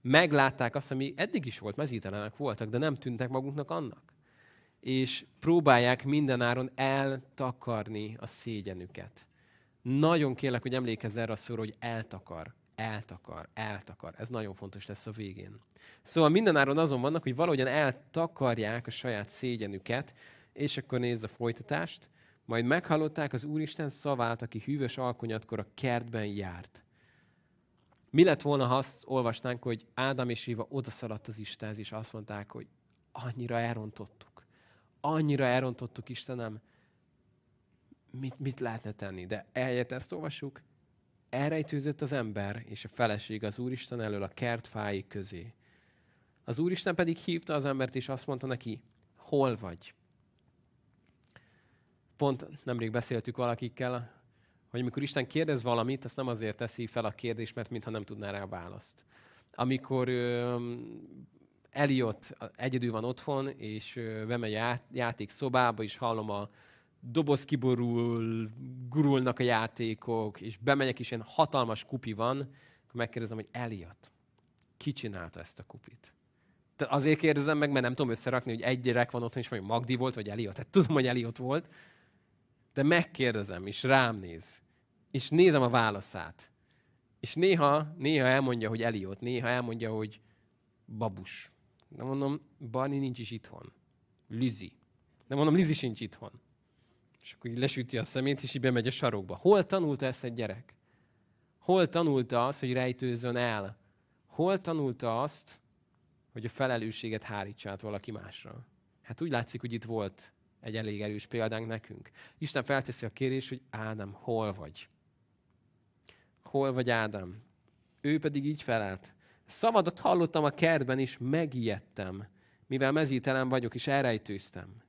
Meglátták azt, ami eddig is volt, mezítelenek voltak, de nem tűntek magunknak annak. És próbálják mindenáron eltakarni a szégyenüket. Nagyon kérlek, hogy emlékezz erre a szóra, hogy eltakar eltakar, eltakar. Ez nagyon fontos lesz a végén. Szóval mindenáron azon vannak, hogy valahogyan eltakarják a saját szégyenüket, és akkor nézz a folytatást. Majd meghallották az Úristen szavát, aki hűvös alkonyatkor a kertben járt. Mi lett volna, ha azt olvasnánk, hogy Ádám és Éva odaszaladt az Istenhez, és azt mondták, hogy annyira elrontottuk. Annyira elrontottuk, Istenem, mit, mit lehetne tenni? De eljött ezt olvassuk, elrejtőzött az ember és a feleség az Úristen elől a kert fái közé. Az Úristen pedig hívta az embert, és azt mondta neki, hol vagy? Pont nemrég beszéltük valakikkel, hogy amikor Isten kérdez valamit, azt nem azért teszi fel a kérdést, mert mintha nem tudná rá a választ. Amikor ö, Eliott egyedül van otthon, és ö, bemegy a játék szobába, és hallom a doboz kiborul, gurulnak a játékok, és bemegyek, és ilyen hatalmas kupi van, akkor megkérdezem, hogy Eliott, ki csinálta ezt a kupit? Tehát azért kérdezem meg, mert nem tudom összerakni, hogy egy gyerek van otthon, és mondjuk Magdi volt, vagy Eliott. Tehát tudom, hogy Eliott volt, de megkérdezem, és rám néz, és nézem a válaszát. És néha, néha elmondja, hogy Eliott, néha elmondja, hogy babus. De mondom, Barni nincs is itthon. Lizi. De mondom, Lizi sincs itthon. És akkor így lesüti a szemét, és így bemegy a sarokba. Hol tanulta ezt egy gyerek? Hol tanulta azt, hogy rejtőzzön el? Hol tanulta azt, hogy a felelősséget hárítsa át valaki másra? Hát úgy látszik, hogy itt volt egy elég erős példánk nekünk. Isten felteszi a kérés, hogy Ádám, hol vagy? Hol vagy Ádám? Ő pedig így felelt. Szabadat hallottam a kertben, és megijedtem, mivel mezítelen vagyok, és elrejtőztem.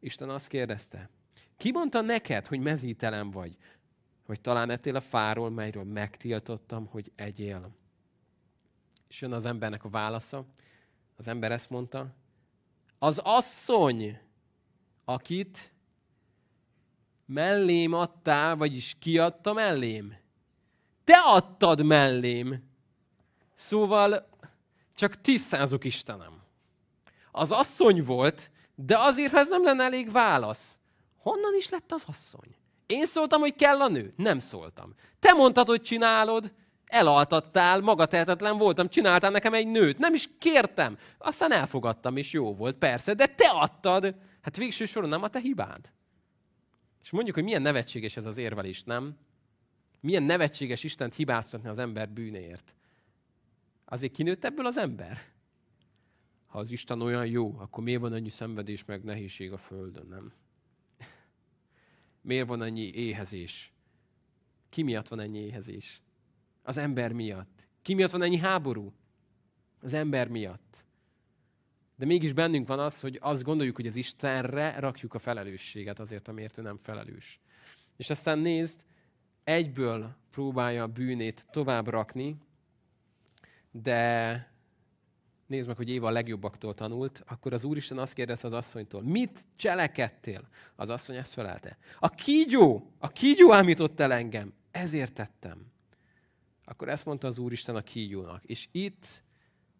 Isten azt kérdezte, ki mondta neked, hogy mezítelen vagy? Hogy talán ettél a fáról, melyről megtiltottam, hogy egyél. És jön az embernek a válasza. Az ember ezt mondta. Az asszony, akit mellém adtál, vagyis kiadta mellém. Te adtad mellém. Szóval csak tisztázok Istenem. Az asszony volt, de azért, ha ez nem lenne elég válasz, Honnan is lett az asszony? Én szóltam, hogy kell a nő? Nem szóltam. Te mondtad, hogy csinálod, elaltattál, magatehetetlen voltam, csináltál nekem egy nőt. Nem is kértem. Aztán elfogadtam, és jó volt, persze, de te adtad. Hát végső soron nem a te hibád. És mondjuk, hogy milyen nevetséges ez az érvelés, nem? Milyen nevetséges Istent hibáztatni az ember bűnéért. Azért kinőtt ebből az ember? Ha az Isten olyan jó, akkor miért van annyi szenvedés meg nehézség a földön, nem? Miért van annyi éhezés? Ki miatt van ennyi éhezés? Az ember miatt. Ki miatt van ennyi háború? Az ember miatt. De mégis bennünk van az, hogy azt gondoljuk, hogy az Istenre rakjuk a felelősséget azért, amiért ő nem felelős. És aztán nézd, egyből próbálja a bűnét tovább rakni, de nézd meg, hogy Éva a legjobbaktól tanult, akkor az Úristen azt kérdezte az asszonytól, mit cselekedtél? Az asszony ezt felelte. A kígyó, a kígyó ámított el engem, ezért tettem. Akkor ezt mondta az Úristen a kígyónak. És itt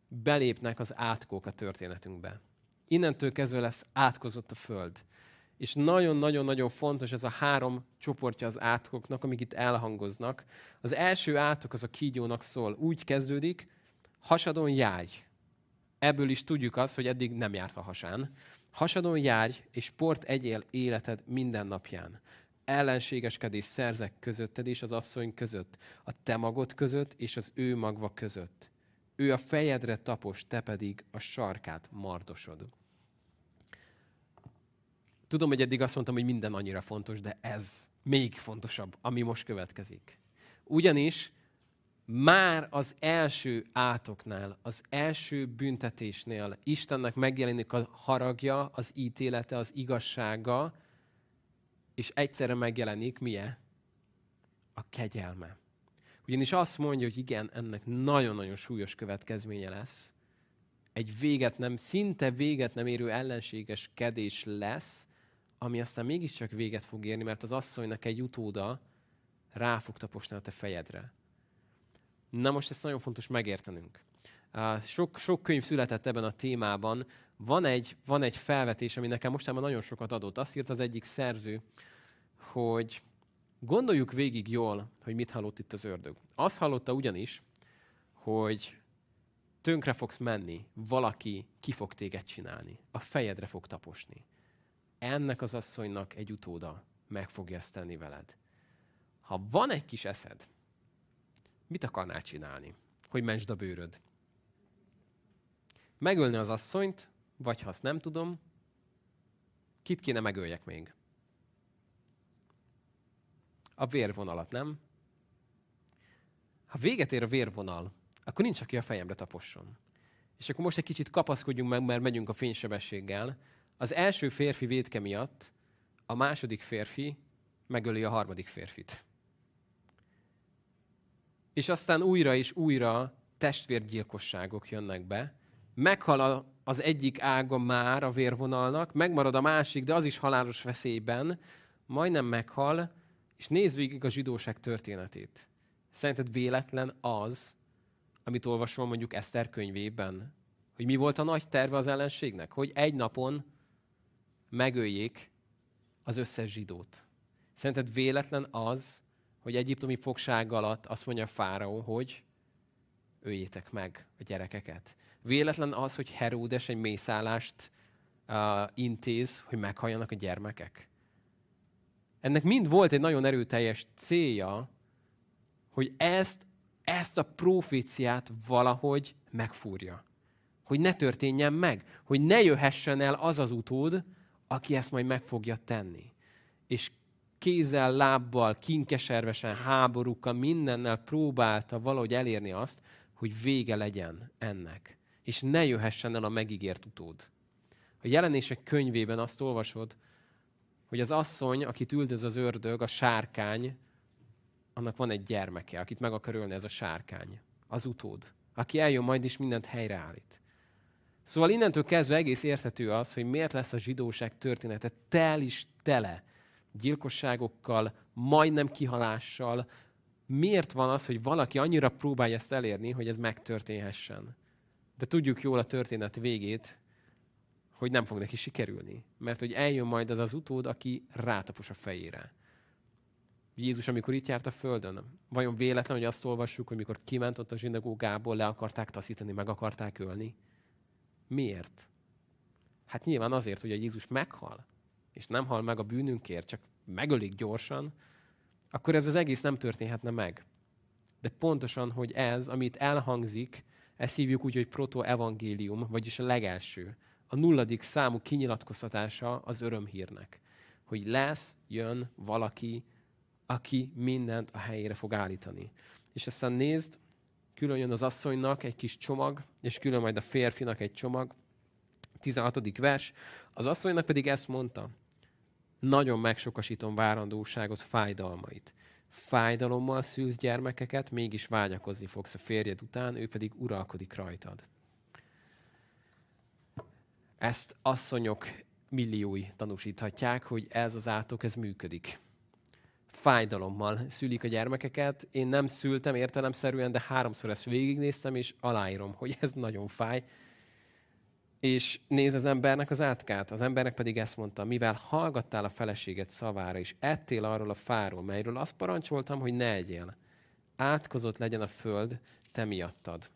belépnek az átkók a történetünkbe. Innentől kezdve lesz átkozott a föld. És nagyon-nagyon-nagyon fontos ez a három csoportja az átkoknak, amik itt elhangoznak. Az első átok az a kígyónak szól. Úgy kezdődik, hasadon jáj. Ebből is tudjuk azt, hogy eddig nem járt a hasán. Hasadon járj, és port egyél életed minden napján. Ellenségeskedés szerzek közötted és az asszony között, a te magod között és az ő magva között. Ő a fejedre tapos, te pedig a sarkát mardosod. Tudom, hogy eddig azt mondtam, hogy minden annyira fontos, de ez még fontosabb, ami most következik. Ugyanis már az első átoknál, az első büntetésnél Istennek megjelenik a haragja, az ítélete, az igazsága, és egyszerre megjelenik milyen? A kegyelme. Ugyanis azt mondja, hogy igen, ennek nagyon-nagyon súlyos következménye lesz. Egy véget nem, szinte véget nem érő ellenséges kedés lesz, ami aztán mégiscsak véget fog érni, mert az asszonynak egy utóda rá fog taposni a te fejedre. Na most ezt nagyon fontos megértenünk. Sok, sok könyv született ebben a témában. Van egy, van egy felvetés, ami nekem mostában nagyon sokat adott. Azt írt az egyik szerző, hogy gondoljuk végig jól, hogy mit hallott itt az ördög. Azt hallotta ugyanis, hogy tönkre fogsz menni, valaki ki fog téged csinálni, a fejedre fog taposni. Ennek az asszonynak egy utóda meg fogja ezt tenni veled. Ha van egy kis eszed, mit akarnál csinálni, hogy mentsd a bőröd? Megölni az asszonyt, vagy ha azt nem tudom, kit kéne megöljek még? A vérvonalat, nem? Ha véget ér a vérvonal, akkor nincs, aki a fejemre taposson. És akkor most egy kicsit kapaszkodjunk meg, mert megyünk a fénysebességgel. Az első férfi védke miatt a második férfi megöli a harmadik férfit és aztán újra és újra testvérgyilkosságok jönnek be. Meghal az egyik ága már a vérvonalnak, megmarad a másik, de az is halálos veszélyben, majdnem meghal, és nézd végig a zsidóság történetét. Szerinted véletlen az, amit olvasol mondjuk Eszter könyvében? Hogy mi volt a nagy terve az ellenségnek? Hogy egy napon megöljék az összes zsidót. Szerinted véletlen az, hogy egyiptomi fogság alatt azt mondja Fáraó, hogy öljétek meg a gyerekeket. Véletlen az, hogy Heródes egy mészállást uh, intéz, hogy meghalljanak a gyermekek. Ennek mind volt egy nagyon erőteljes célja, hogy ezt, ezt a proféciát valahogy megfúrja. Hogy ne történjen meg, hogy ne jöhessen el az az utód, aki ezt majd meg fogja tenni. És kézzel, lábbal, kinkeservesen, háborúkkal, mindennel próbálta valahogy elérni azt, hogy vége legyen ennek. És ne jöhessen el a megígért utód. A jelenések könyvében azt olvasod, hogy az asszony, akit üldöz az ördög, a sárkány, annak van egy gyermeke, akit meg akar ölni ez a sárkány. Az utód. Aki eljön majd is mindent helyreállít. Szóval innentől kezdve egész érthető az, hogy miért lesz a zsidóság története tel is tele gyilkosságokkal, majdnem kihalással. Miért van az, hogy valaki annyira próbálja ezt elérni, hogy ez megtörténhessen? De tudjuk jól a történet végét, hogy nem fog neki sikerülni. Mert hogy eljön majd az az utód, aki rátapos a fejére. Jézus, amikor itt járt a földön, vajon véletlen, hogy azt olvassuk, hogy mikor kiment ott a zsinagógából, le akarták taszítani, meg akarták ölni? Miért? Hát nyilván azért, hogy a Jézus meghal és nem hal meg a bűnünkért, csak megölik gyorsan, akkor ez az egész nem történhetne meg. De pontosan, hogy ez, amit elhangzik, ezt hívjuk úgy, hogy proto-evangélium, vagyis a legelső. A nulladik számú kinyilatkoztatása az örömhírnek. Hogy lesz, jön valaki, aki mindent a helyére fog állítani. És aztán nézd, külön jön az asszonynak egy kis csomag, és külön majd a férfinak egy csomag. 16. vers. Az asszonynak pedig ezt mondta, nagyon megsokasítom várandóságot, fájdalmait. Fájdalommal szülsz gyermekeket, mégis vágyakozni fogsz a férjed után, ő pedig uralkodik rajtad. Ezt asszonyok milliói tanúsíthatják, hogy ez az átok, ez működik. Fájdalommal szülik a gyermekeket. Én nem szültem értelemszerűen, de háromszor ezt végignéztem, és aláírom, hogy ez nagyon fáj és néz az embernek az átkát. Az embernek pedig ezt mondta, mivel hallgattál a feleséget szavára, és ettél arról a fáról, melyről azt parancsoltam, hogy ne egyél. Átkozott legyen a föld te miattad.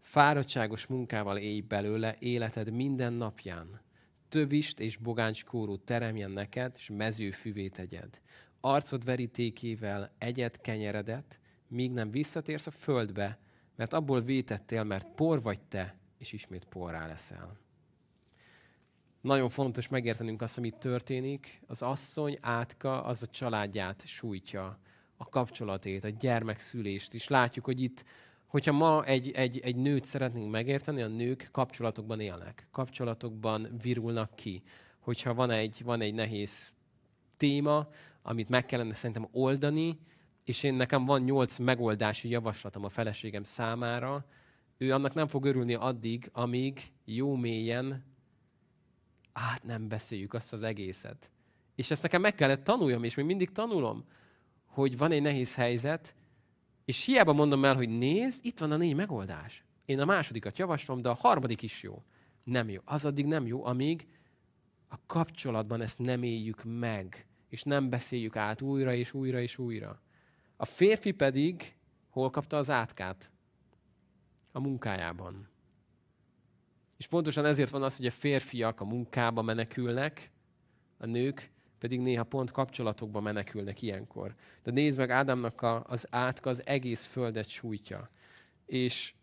Fáradtságos munkával élj belőle életed minden napján. Tövist és bogánckóró teremjen neked, és mezőfüvét tegyed. Arcod verítékével egyet kenyeredet, míg nem visszatérsz a földbe, mert abból vétettél, mert por vagy te, és ismét porrá leszel. Nagyon fontos megértenünk azt, amit történik. Az asszony átka az a családját sújtja. a kapcsolatét, a gyermekszülést is. Látjuk, hogy itt, hogyha ma egy, egy, egy nőt szeretnénk megérteni, a nők kapcsolatokban élnek, kapcsolatokban virulnak ki. Hogyha van egy, van egy nehéz téma, amit meg kellene szerintem oldani, és én nekem van nyolc megoldási javaslatom a feleségem számára, ő annak nem fog örülni addig, amíg jó mélyen át nem beszéljük azt az egészet. És ezt nekem meg kellett tanuljam, és még mindig tanulom, hogy van egy nehéz helyzet, és hiába mondom el, hogy nézd, itt van a négy megoldás. Én a másodikat javaslom, de a harmadik is jó. Nem jó. Az addig nem jó, amíg a kapcsolatban ezt nem éljük meg, és nem beszéljük át újra és újra és újra. A férfi pedig hol kapta az átkát? A munkájában. És pontosan ezért van az, hogy a férfiak a munkába menekülnek, a nők pedig néha pont kapcsolatokba menekülnek ilyenkor. De nézd meg, Ádámnak a, az átka az egész földet sújtja. És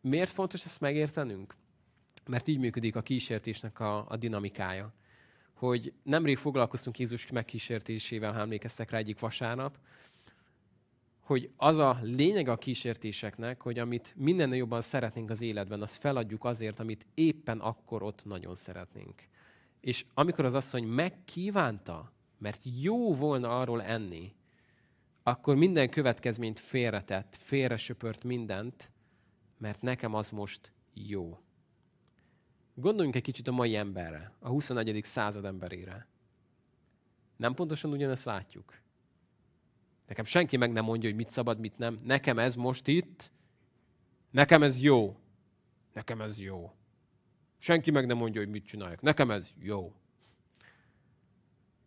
miért fontos ezt megértenünk? Mert így működik a kísértésnek a, a dinamikája. Hogy nemrég foglalkoztunk Jézus megkísértésével, ha emlékeztek rá egyik vasárnap, hogy az a lényeg a kísértéseknek, hogy amit minden jobban szeretnénk az életben, azt feladjuk azért, amit éppen akkor ott nagyon szeretnénk. És amikor az asszony megkívánta, mert jó volna arról enni, akkor minden következményt félretett, félresöpört mindent, mert nekem az most jó. Gondoljunk egy kicsit a mai emberre, a 21. század emberére. Nem pontosan ugyanezt látjuk. Nekem senki meg nem mondja, hogy mit szabad, mit nem. Nekem ez most itt, nekem ez jó. Nekem ez jó. Senki meg nem mondja, hogy mit csináljak. Nekem ez jó.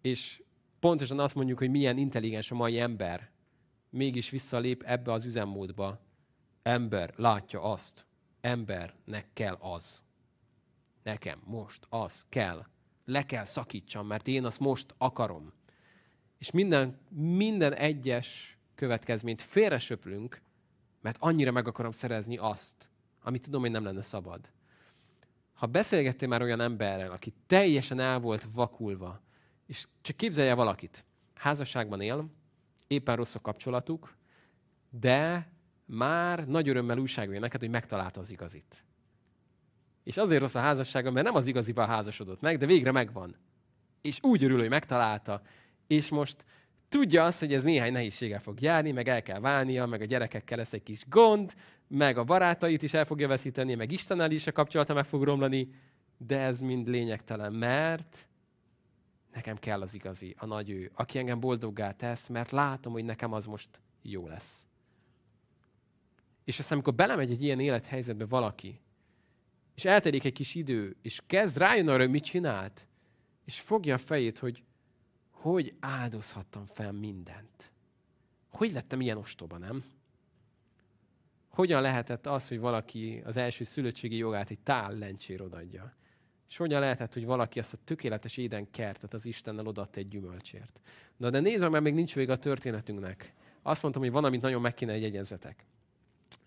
És pontosan azt mondjuk, hogy milyen intelligens a mai ember, mégis visszalép ebbe az üzemmódba. Ember látja azt. Embernek kell az. Nekem most az kell. Le kell szakítsam, mert én azt most akarom. És minden, minden egyes következményt félresöprünk, mert annyira meg akarom szerezni azt, amit tudom, hogy nem lenne szabad. Ha beszélgettél már olyan emberrel, aki teljesen el volt vakulva, és csak képzelje valakit, házasságban él, éppen rossz a kapcsolatuk, de már nagy örömmel újságolja neked, hogy megtalálta az igazit. És azért rossz a házassága, mert nem az igazival házasodott meg, de végre megvan. És úgy örül, hogy megtalálta, és most tudja azt, hogy ez néhány nehézséggel fog járni, meg el kell válnia, meg a gyerekekkel lesz egy kis gond, meg a barátait is el fogja veszíteni, meg Istennel is a kapcsolata meg fog romlani, de ez mind lényegtelen, mert nekem kell az igazi, a nagy ő, aki engem boldoggá tesz, mert látom, hogy nekem az most jó lesz. És aztán, amikor belemegy egy ilyen élethelyzetbe valaki, és eltelik egy kis idő, és kezd rájön arra, hogy mit csinált, és fogja a fejét, hogy hogy áldozhattam fel mindent. Hogy lettem ilyen ostoba, nem? Hogyan lehetett az, hogy valaki az első szülöttségi jogát egy tál lencsér odaadja? És hogyan lehetett, hogy valaki azt a tökéletes éden kertet az Istennel odaadta egy gyümölcsért? Na de nézd mert még nincs vége a történetünknek. Azt mondtam, hogy van, amit nagyon meg kéne jegyezzetek.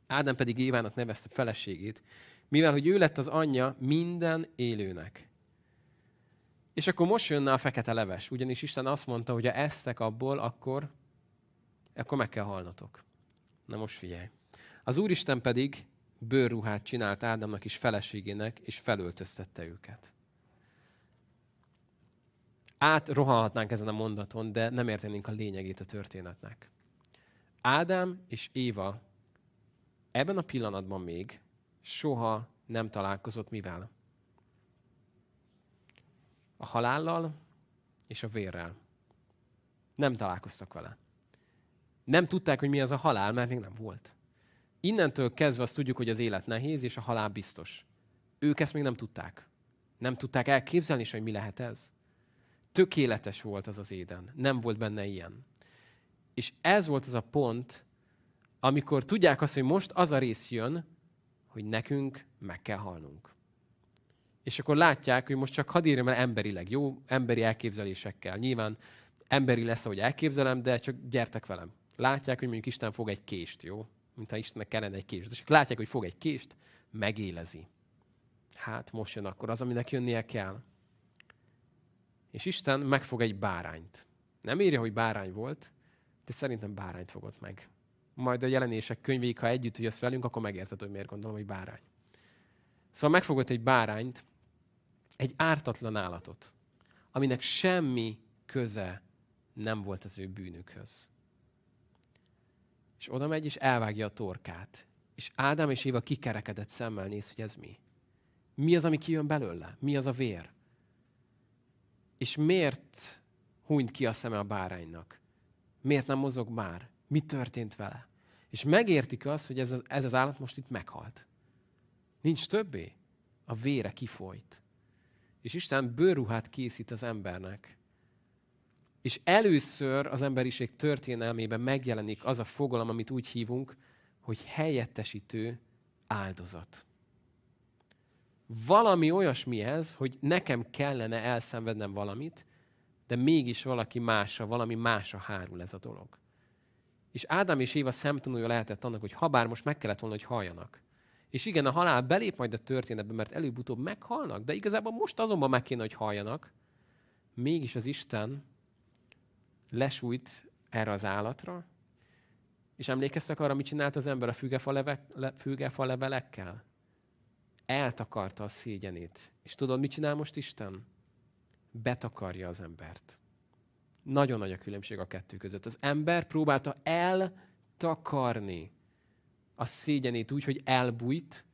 Ádám pedig Évának nevezte feleségét, mivel hogy ő lett az anyja minden élőnek. És akkor most jönne a fekete leves, ugyanis Isten azt mondta, hogy ha esztek abból, akkor, akkor meg kell halnotok. Na most figyelj. Az Úristen pedig bőrruhát csinált Ádámnak is feleségének, és felöltöztette őket. Átrohanhatnánk ezen a mondaton, de nem értenénk a lényegét a történetnek. Ádám és Éva ebben a pillanatban még soha nem találkozott mivel? A halállal és a vérrel. Nem találkoztak vele. Nem tudták, hogy mi az a halál, mert még nem volt. Innentől kezdve azt tudjuk, hogy az élet nehéz, és a halál biztos. Ők ezt még nem tudták. Nem tudták elképzelni hogy mi lehet ez. Tökéletes volt az az éden. Nem volt benne ilyen. És ez volt az a pont, amikor tudják azt, hogy most az a rész jön, hogy nekünk meg kell halnunk. És akkor látják, hogy most csak hadd írjam el emberileg, jó? Emberi elképzelésekkel. Nyilván emberi lesz, ahogy elképzelem, de csak gyertek velem. Látják, hogy mondjuk Isten fog egy kést, jó? Mintha Istennek kellene egy kést. És látják, hogy fog egy kést, megélezi. Hát most jön akkor az, aminek jönnie kell. És Isten megfog egy bárányt. Nem írja, hogy bárány volt, de szerintem bárányt fogott meg. Majd a jelenések könyvéig, ha együtt jössz velünk, akkor megérted, hogy miért gondolom, hogy bárány. Szóval megfogott egy bárányt, egy ártatlan állatot, aminek semmi köze nem volt az ő bűnükhöz. És oda megy, és elvágja a torkát. És Ádám és Éva kikerekedett szemmel néz, hogy ez mi. Mi az, ami kijön belőle? Mi az a vér? És miért hunyt ki a szeme a báránynak? Miért nem mozog már? Mi történt vele? És megértik azt, hogy ez az, ez az állat most itt meghalt. Nincs többé. A vére kifolyt. És Isten bőrruhát készít az embernek. És először az emberiség történelmében megjelenik az a fogalom, amit úgy hívunk, hogy helyettesítő áldozat. Valami olyasmi ez, hogy nekem kellene elszenvednem valamit, de mégis valaki másra, valami másra hárul ez a dolog. És Ádám és Éva szemtanúja lehetett annak, hogy habár most meg kellett volna, hogy halljanak. És igen, a halál belép majd a történetbe, mert előbb-utóbb meghalnak, de igazából most azonban meg kéne, hogy halljanak. Mégis az Isten lesújt erre az állatra, és emlékeztek arra, mit csinált az ember a fügefa, leve, le, fügefa levelekkel? Eltakarta a szégyenét. És tudod, mit csinál most Isten? Betakarja az embert. Nagyon nagy a különbség a kettő között. Az ember próbálta eltakarni a szégyenét úgy, hogy elbújt,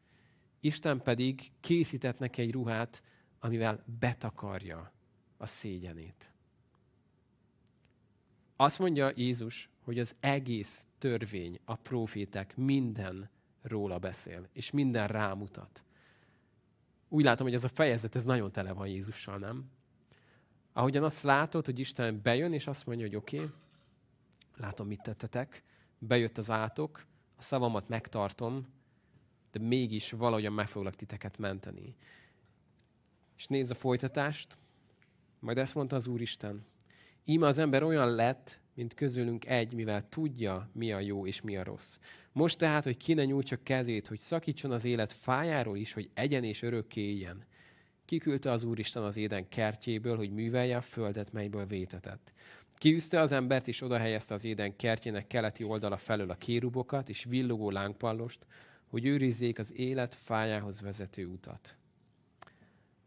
Isten pedig készített neki egy ruhát, amivel betakarja a szégyenét. Azt mondja Jézus, hogy az egész törvény, a profétek minden róla beszél, és minden rámutat. Úgy látom, hogy ez a fejezet, ez nagyon tele van Jézussal, nem? Ahogyan azt látod, hogy Isten bejön, és azt mondja, hogy oké, okay, látom, mit tettetek, bejött az átok, a szavamat megtartom, de mégis valahogyan meg foglak titeket menteni. És nézd a folytatást, majd ezt mondta az Úristen. Íme az ember olyan lett, mint közülünk egy, mivel tudja, mi a jó és mi a rossz. Most tehát, hogy ki ne nyújtsa kezét, hogy szakítson az élet fájáról is, hogy egyen és örökké éljen. Kiküldte az Úristen az éden kertjéből, hogy művelje a földet, melyből vétetett. Kiűzte az embert, és oda helyezte az éden kertjének keleti oldala felől a kérubokat és villogó lángpallost, hogy őrizzék az élet fájához vezető utat.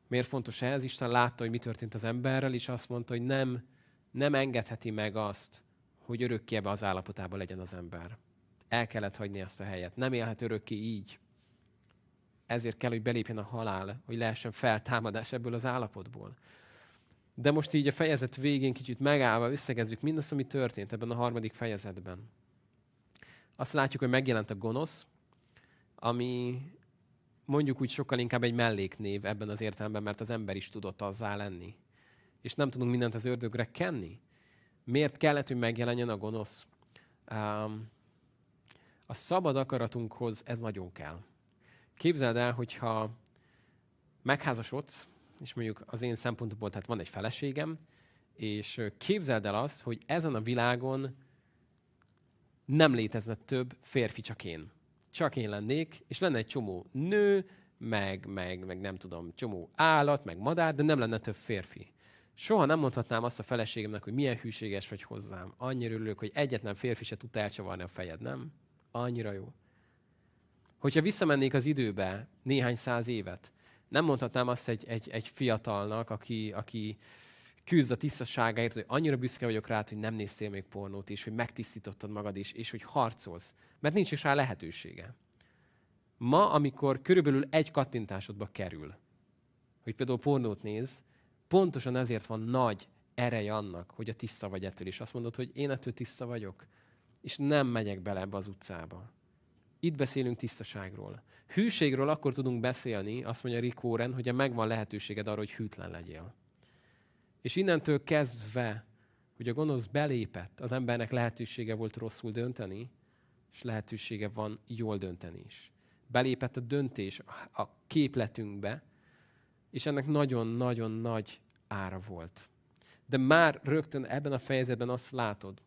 Miért fontos ez? Isten látta, hogy mi történt az emberrel, és azt mondta, hogy nem nem engedheti meg azt, hogy örökké ebbe az állapotában legyen az ember. El kellett hagyni ezt a helyet. Nem élhet örökké így. Ezért kell, hogy belépjen a halál, hogy lehessen feltámadás ebből az állapotból. De most így a fejezet végén kicsit megállva összegezzük mindazt, ami történt ebben a harmadik fejezetben. Azt látjuk, hogy megjelent a gonosz, ami mondjuk úgy sokkal inkább egy melléknév ebben az értelemben, mert az ember is tudott azzá lenni és nem tudunk mindent az ördögre kenni? Miért kellett, hogy megjelenjen a gonosz? Um, a szabad akaratunkhoz ez nagyon kell. Képzeld el, hogyha megházasodsz, és mondjuk az én szempontomból, tehát van egy feleségem, és képzeld el azt, hogy ezen a világon nem létezne több férfi, csak én. Csak én lennék, és lenne egy csomó nő, meg, meg, meg nem tudom, csomó állat, meg madár, de nem lenne több férfi. Soha nem mondhatnám azt a feleségemnek, hogy milyen hűséges vagy hozzám. Annyira örülök, hogy egyetlen férfi se tud elcsavarni a fejed, nem? Annyira jó. Hogyha visszamennék az időbe néhány száz évet, nem mondhatnám azt egy, egy, egy fiatalnak, aki, aki küzd a tisztaságáért, hogy annyira büszke vagyok rá, hogy nem néztél még pornót, és hogy megtisztítottad magad is, és hogy harcolsz. Mert nincs is rá lehetősége. Ma, amikor körülbelül egy kattintásodba kerül, hogy például pornót néz, Pontosan ezért van nagy ereje annak, hogy a tiszta vagy ettől, és azt mondod, hogy én ettől tiszta vagyok, és nem megyek bele ebbe az utcába. Itt beszélünk tisztaságról. Hűségről akkor tudunk beszélni, azt mondja Rick Warren, hogy megvan lehetőséged arra, hogy hűtlen legyél. És innentől kezdve, hogy a gonosz belépett, az embernek lehetősége volt rosszul dönteni, és lehetősége van jól dönteni is. Belépett a döntés a képletünkbe, és ennek nagyon-nagyon nagy ára volt. De már rögtön ebben a fejezetben azt látod,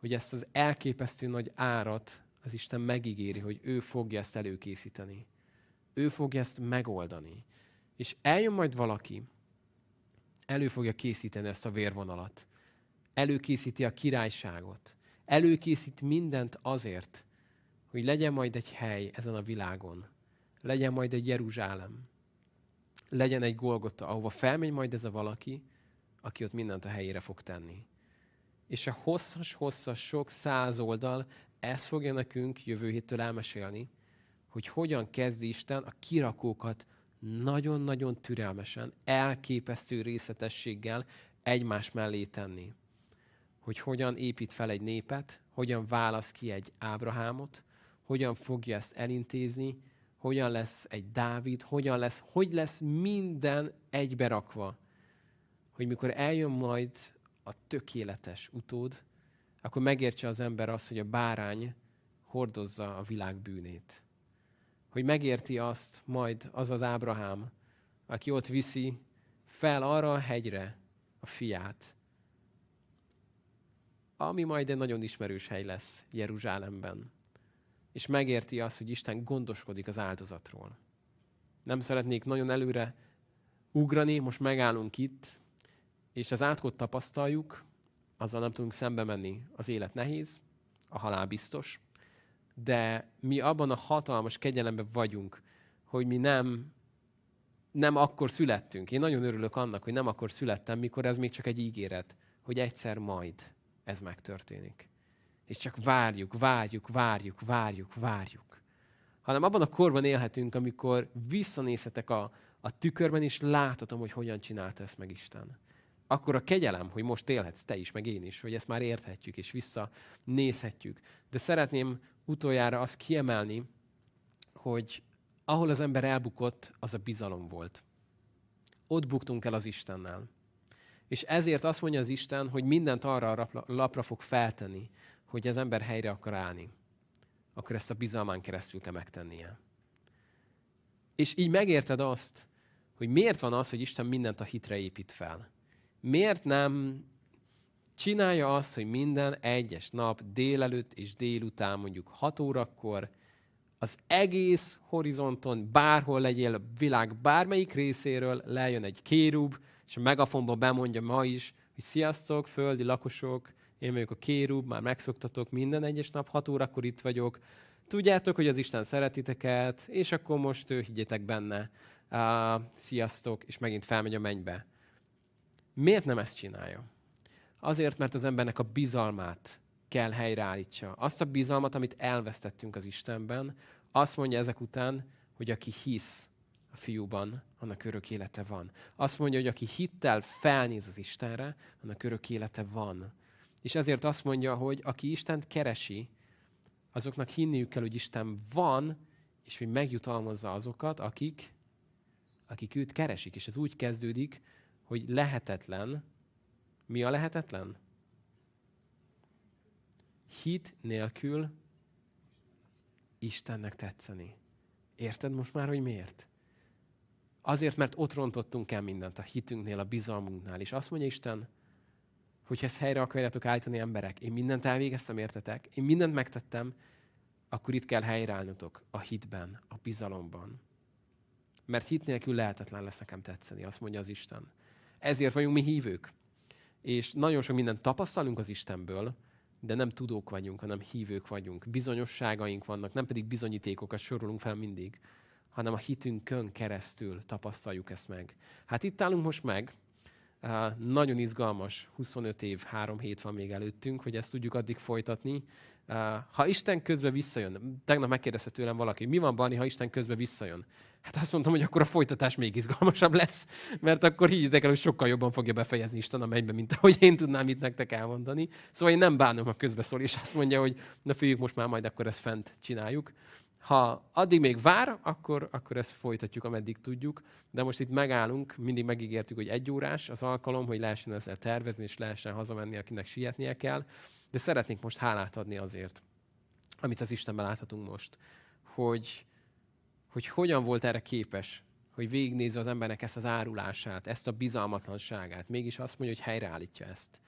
hogy ezt az elképesztő nagy árat az Isten megígéri, hogy ő fogja ezt előkészíteni. Ő fogja ezt megoldani. És eljön majd valaki, elő fogja készíteni ezt a vérvonalat. Előkészíti a királyságot. Előkészít mindent azért, hogy legyen majd egy hely ezen a világon. Legyen majd egy Jeruzsálem. Legyen egy Golgota, ahova felmegy majd ez a valaki, aki ott mindent a helyére fog tenni. És a hosszas-hosszas, sok száz oldal ezt fogja nekünk jövő héttől elmesélni, hogy hogyan kezdi Isten a kirakókat nagyon-nagyon türelmesen, elképesztő részletességgel egymás mellé tenni. Hogy hogyan épít fel egy népet, hogyan válasz ki egy Ábrahámot, hogyan fogja ezt elintézni, hogyan lesz egy Dávid, hogyan lesz, hogy lesz minden egyberakva. Hogy mikor eljön majd a tökéletes utód, akkor megértse az ember azt, hogy a bárány hordozza a világ bűnét. Hogy megérti azt majd az az Ábrahám, aki ott viszi fel arra a hegyre a fiát, ami majd egy nagyon ismerős hely lesz Jeruzsálemben. És megérti azt, hogy Isten gondoskodik az áldozatról. Nem szeretnék nagyon előre ugrani, most megállunk itt, és az átkot tapasztaljuk, azzal nem tudunk szembe menni. Az élet nehéz, a halál biztos, de mi abban a hatalmas kegyelemben vagyunk, hogy mi nem, nem akkor születtünk. Én nagyon örülök annak, hogy nem akkor születtem, mikor ez még csak egy ígéret, hogy egyszer majd ez megtörténik. És csak várjuk, várjuk, várjuk, várjuk, várjuk. Hanem abban a korban élhetünk, amikor visszanézhetek a, a tükörben, és láthatom, hogy hogyan csinálta ezt meg Isten akkor a kegyelem, hogy most élhetsz te is, meg én is, hogy ezt már érthetjük és visszanézhetjük. De szeretném utoljára azt kiemelni, hogy ahol az ember elbukott, az a bizalom volt. Ott buktunk el az Istennel. És ezért azt mondja az Isten, hogy mindent arra a lapra fog feltenni, hogy az ember helyre akar állni. Akkor ezt a bizalmán keresztül kell megtennie. És így megérted azt, hogy miért van az, hogy Isten mindent a hitre épít fel miért nem csinálja azt, hogy minden egyes nap délelőtt és délután, mondjuk 6 órakor, az egész horizonton, bárhol legyél a világ bármelyik részéről, lejön egy kérub, és a megafonba bemondja ma is, hogy sziasztok, földi lakosok, én vagyok a kérub, már megszoktatok, minden egyes nap 6 órakor itt vagyok, tudjátok, hogy az Isten szeretiteket, és akkor most ő higgyetek benne, uh, sziasztok, és megint felmegy a mennybe. Miért nem ezt csinálja? Azért, mert az embernek a bizalmát kell helyreállítsa. Azt a bizalmat, amit elvesztettünk az Istenben, azt mondja ezek után, hogy aki hisz a fiúban, annak örök élete van. Azt mondja, hogy aki hittel felnéz az Istenre, annak örök élete van. És ezért azt mondja, hogy aki Istent keresi, azoknak hinniük kell, hogy Isten van, és hogy megjutalmazza azokat, akik, akik őt keresik. És ez úgy kezdődik, hogy lehetetlen. Mi a lehetetlen? Hit nélkül Istennek tetszeni. Érted most már, hogy miért? Azért, mert ott rontottunk el mindent a hitünknél, a bizalmunknál. És azt mondja Isten, hogy ezt helyre akarjátok állítani emberek, én mindent elvégeztem, értetek? Én mindent megtettem, akkor itt kell helyreállnotok a hitben, a bizalomban. Mert hit nélkül lehetetlen lesz nekem tetszeni, azt mondja az Isten. Ezért vagyunk mi hívők. És nagyon sok mindent tapasztalunk az Istenből, de nem tudók vagyunk, hanem hívők vagyunk. Bizonyosságaink vannak, nem pedig bizonyítékokat sorolunk fel mindig, hanem a hitünkön keresztül tapasztaljuk ezt meg. Hát itt állunk most meg, Uh, nagyon izgalmas, 25 év, három hét van még előttünk, hogy ezt tudjuk addig folytatni. Ha Isten közben visszajön, tegnap megkérdezte tőlem valaki, mi van Bani, ha Isten közben visszajön? Hát azt mondtam, hogy akkor a folytatás még izgalmasabb lesz, mert akkor higgyétek el, hogy sokkal jobban fogja befejezni Isten a mennybe, mint ahogy én tudnám itt nektek elmondani. Szóval én nem bánom, a közbeszól, és azt mondja, hogy na fiúk, most már majd akkor ezt fent csináljuk. Ha addig még vár, akkor, akkor ezt folytatjuk, ameddig tudjuk. De most itt megállunk, mindig megígértük, hogy egy órás az alkalom, hogy lehessen ezzel tervezni, és lehessen hazamenni, akinek sietnie kell. De szeretnénk most hálát adni azért, amit az Istenben láthatunk most, hogy, hogy hogyan volt erre képes, hogy végignézze az embernek ezt az árulását, ezt a bizalmatlanságát, mégis azt mondja, hogy helyreállítja ezt.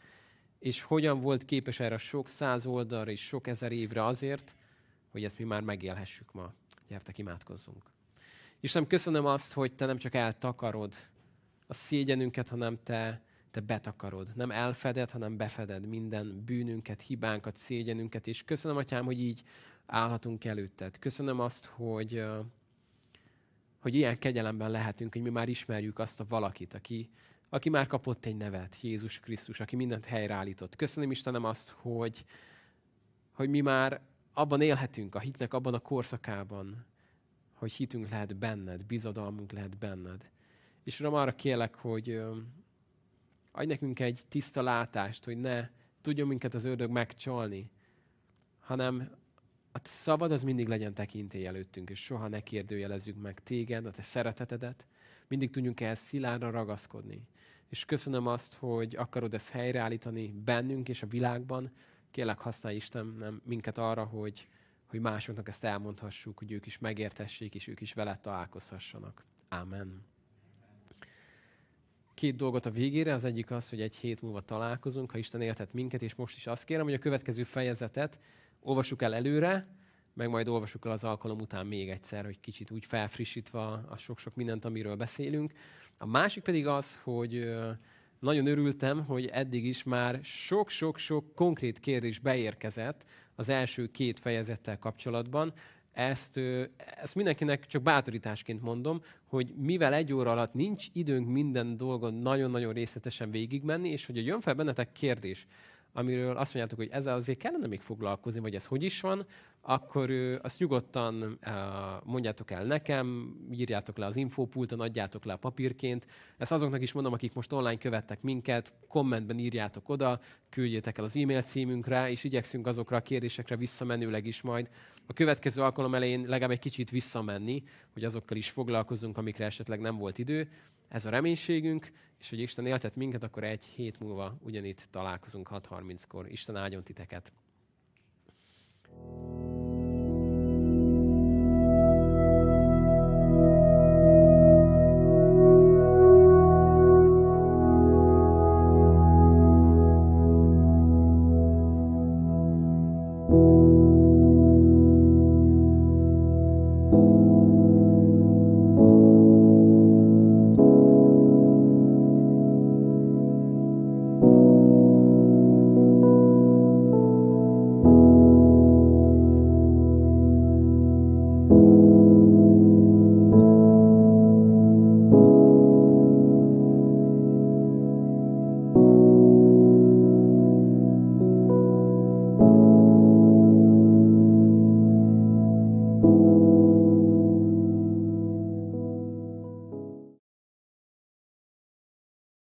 És hogyan volt képes erre sok száz oldalra és sok ezer évre azért, hogy ezt mi már megélhessük ma. Gyertek, imádkozzunk. Istenem, köszönöm azt, hogy Te nem csak eltakarod a szégyenünket, hanem Te te betakarod. Nem elfeded, hanem befeded minden bűnünket, hibánkat, szégyenünket, és köszönöm, Atyám, hogy így állhatunk előtted. Köszönöm azt, hogy, hogy ilyen kegyelemben lehetünk, hogy mi már ismerjük azt a valakit, aki, aki már kapott egy nevet, Jézus Krisztus, aki mindent helyreállított. Köszönöm Istenem azt, hogy, hogy mi már abban élhetünk, a hitnek abban a korszakában, hogy hitünk lehet benned, bizodalmunk lehet benned. És Uram, arra kérlek, hogy adj nekünk egy tiszta látást, hogy ne tudjon minket az ördög megcsalni, hanem a te szabad az mindig legyen tekintély előttünk, és soha ne kérdőjelezzük meg téged, a te szeretetedet, mindig tudjunk ehhez szilárra ragaszkodni. És köszönöm azt, hogy akarod ezt helyreállítani bennünk és a világban. Kérlek, használj Isten minket arra, hogy, hogy másoknak ezt elmondhassuk, hogy ők is megértessék, és ők is veled találkozhassanak. Amen. Két dolgot a végére, az egyik az, hogy egy hét múlva találkozunk, ha Isten éltet minket, és most is azt kérem, hogy a következő fejezetet olvassuk el előre, meg majd olvassuk el az alkalom után még egyszer, hogy kicsit úgy felfrissítve a sok-sok mindent, amiről beszélünk. A másik pedig az, hogy nagyon örültem, hogy eddig is már sok-sok-sok konkrét kérdés beérkezett az első két fejezettel kapcsolatban. Ezt, ezt mindenkinek csak bátorításként mondom, hogy mivel egy óra alatt nincs időnk minden dolgon nagyon-nagyon részletesen végigmenni, és hogy jön fel bennetek kérdés, amiről azt mondjátok, hogy ezzel azért kellene még foglalkozni, vagy ez hogy is van, akkor azt nyugodtan mondjátok el nekem, írjátok le az infópulton, adjátok le a papírként. Ezt azoknak is mondom, akik most online követtek minket, kommentben írjátok oda, küldjétek el az e-mail címünkre, és igyekszünk azokra a kérdésekre visszamenőleg is majd a következő alkalom elején legalább egy kicsit visszamenni, hogy azokkal is foglalkozunk, amikre esetleg nem volt idő ez a reménységünk, és hogy Isten éltet minket, akkor egy hét múlva ugyanitt találkozunk 6.30-kor. Isten áldjon titeket! thank you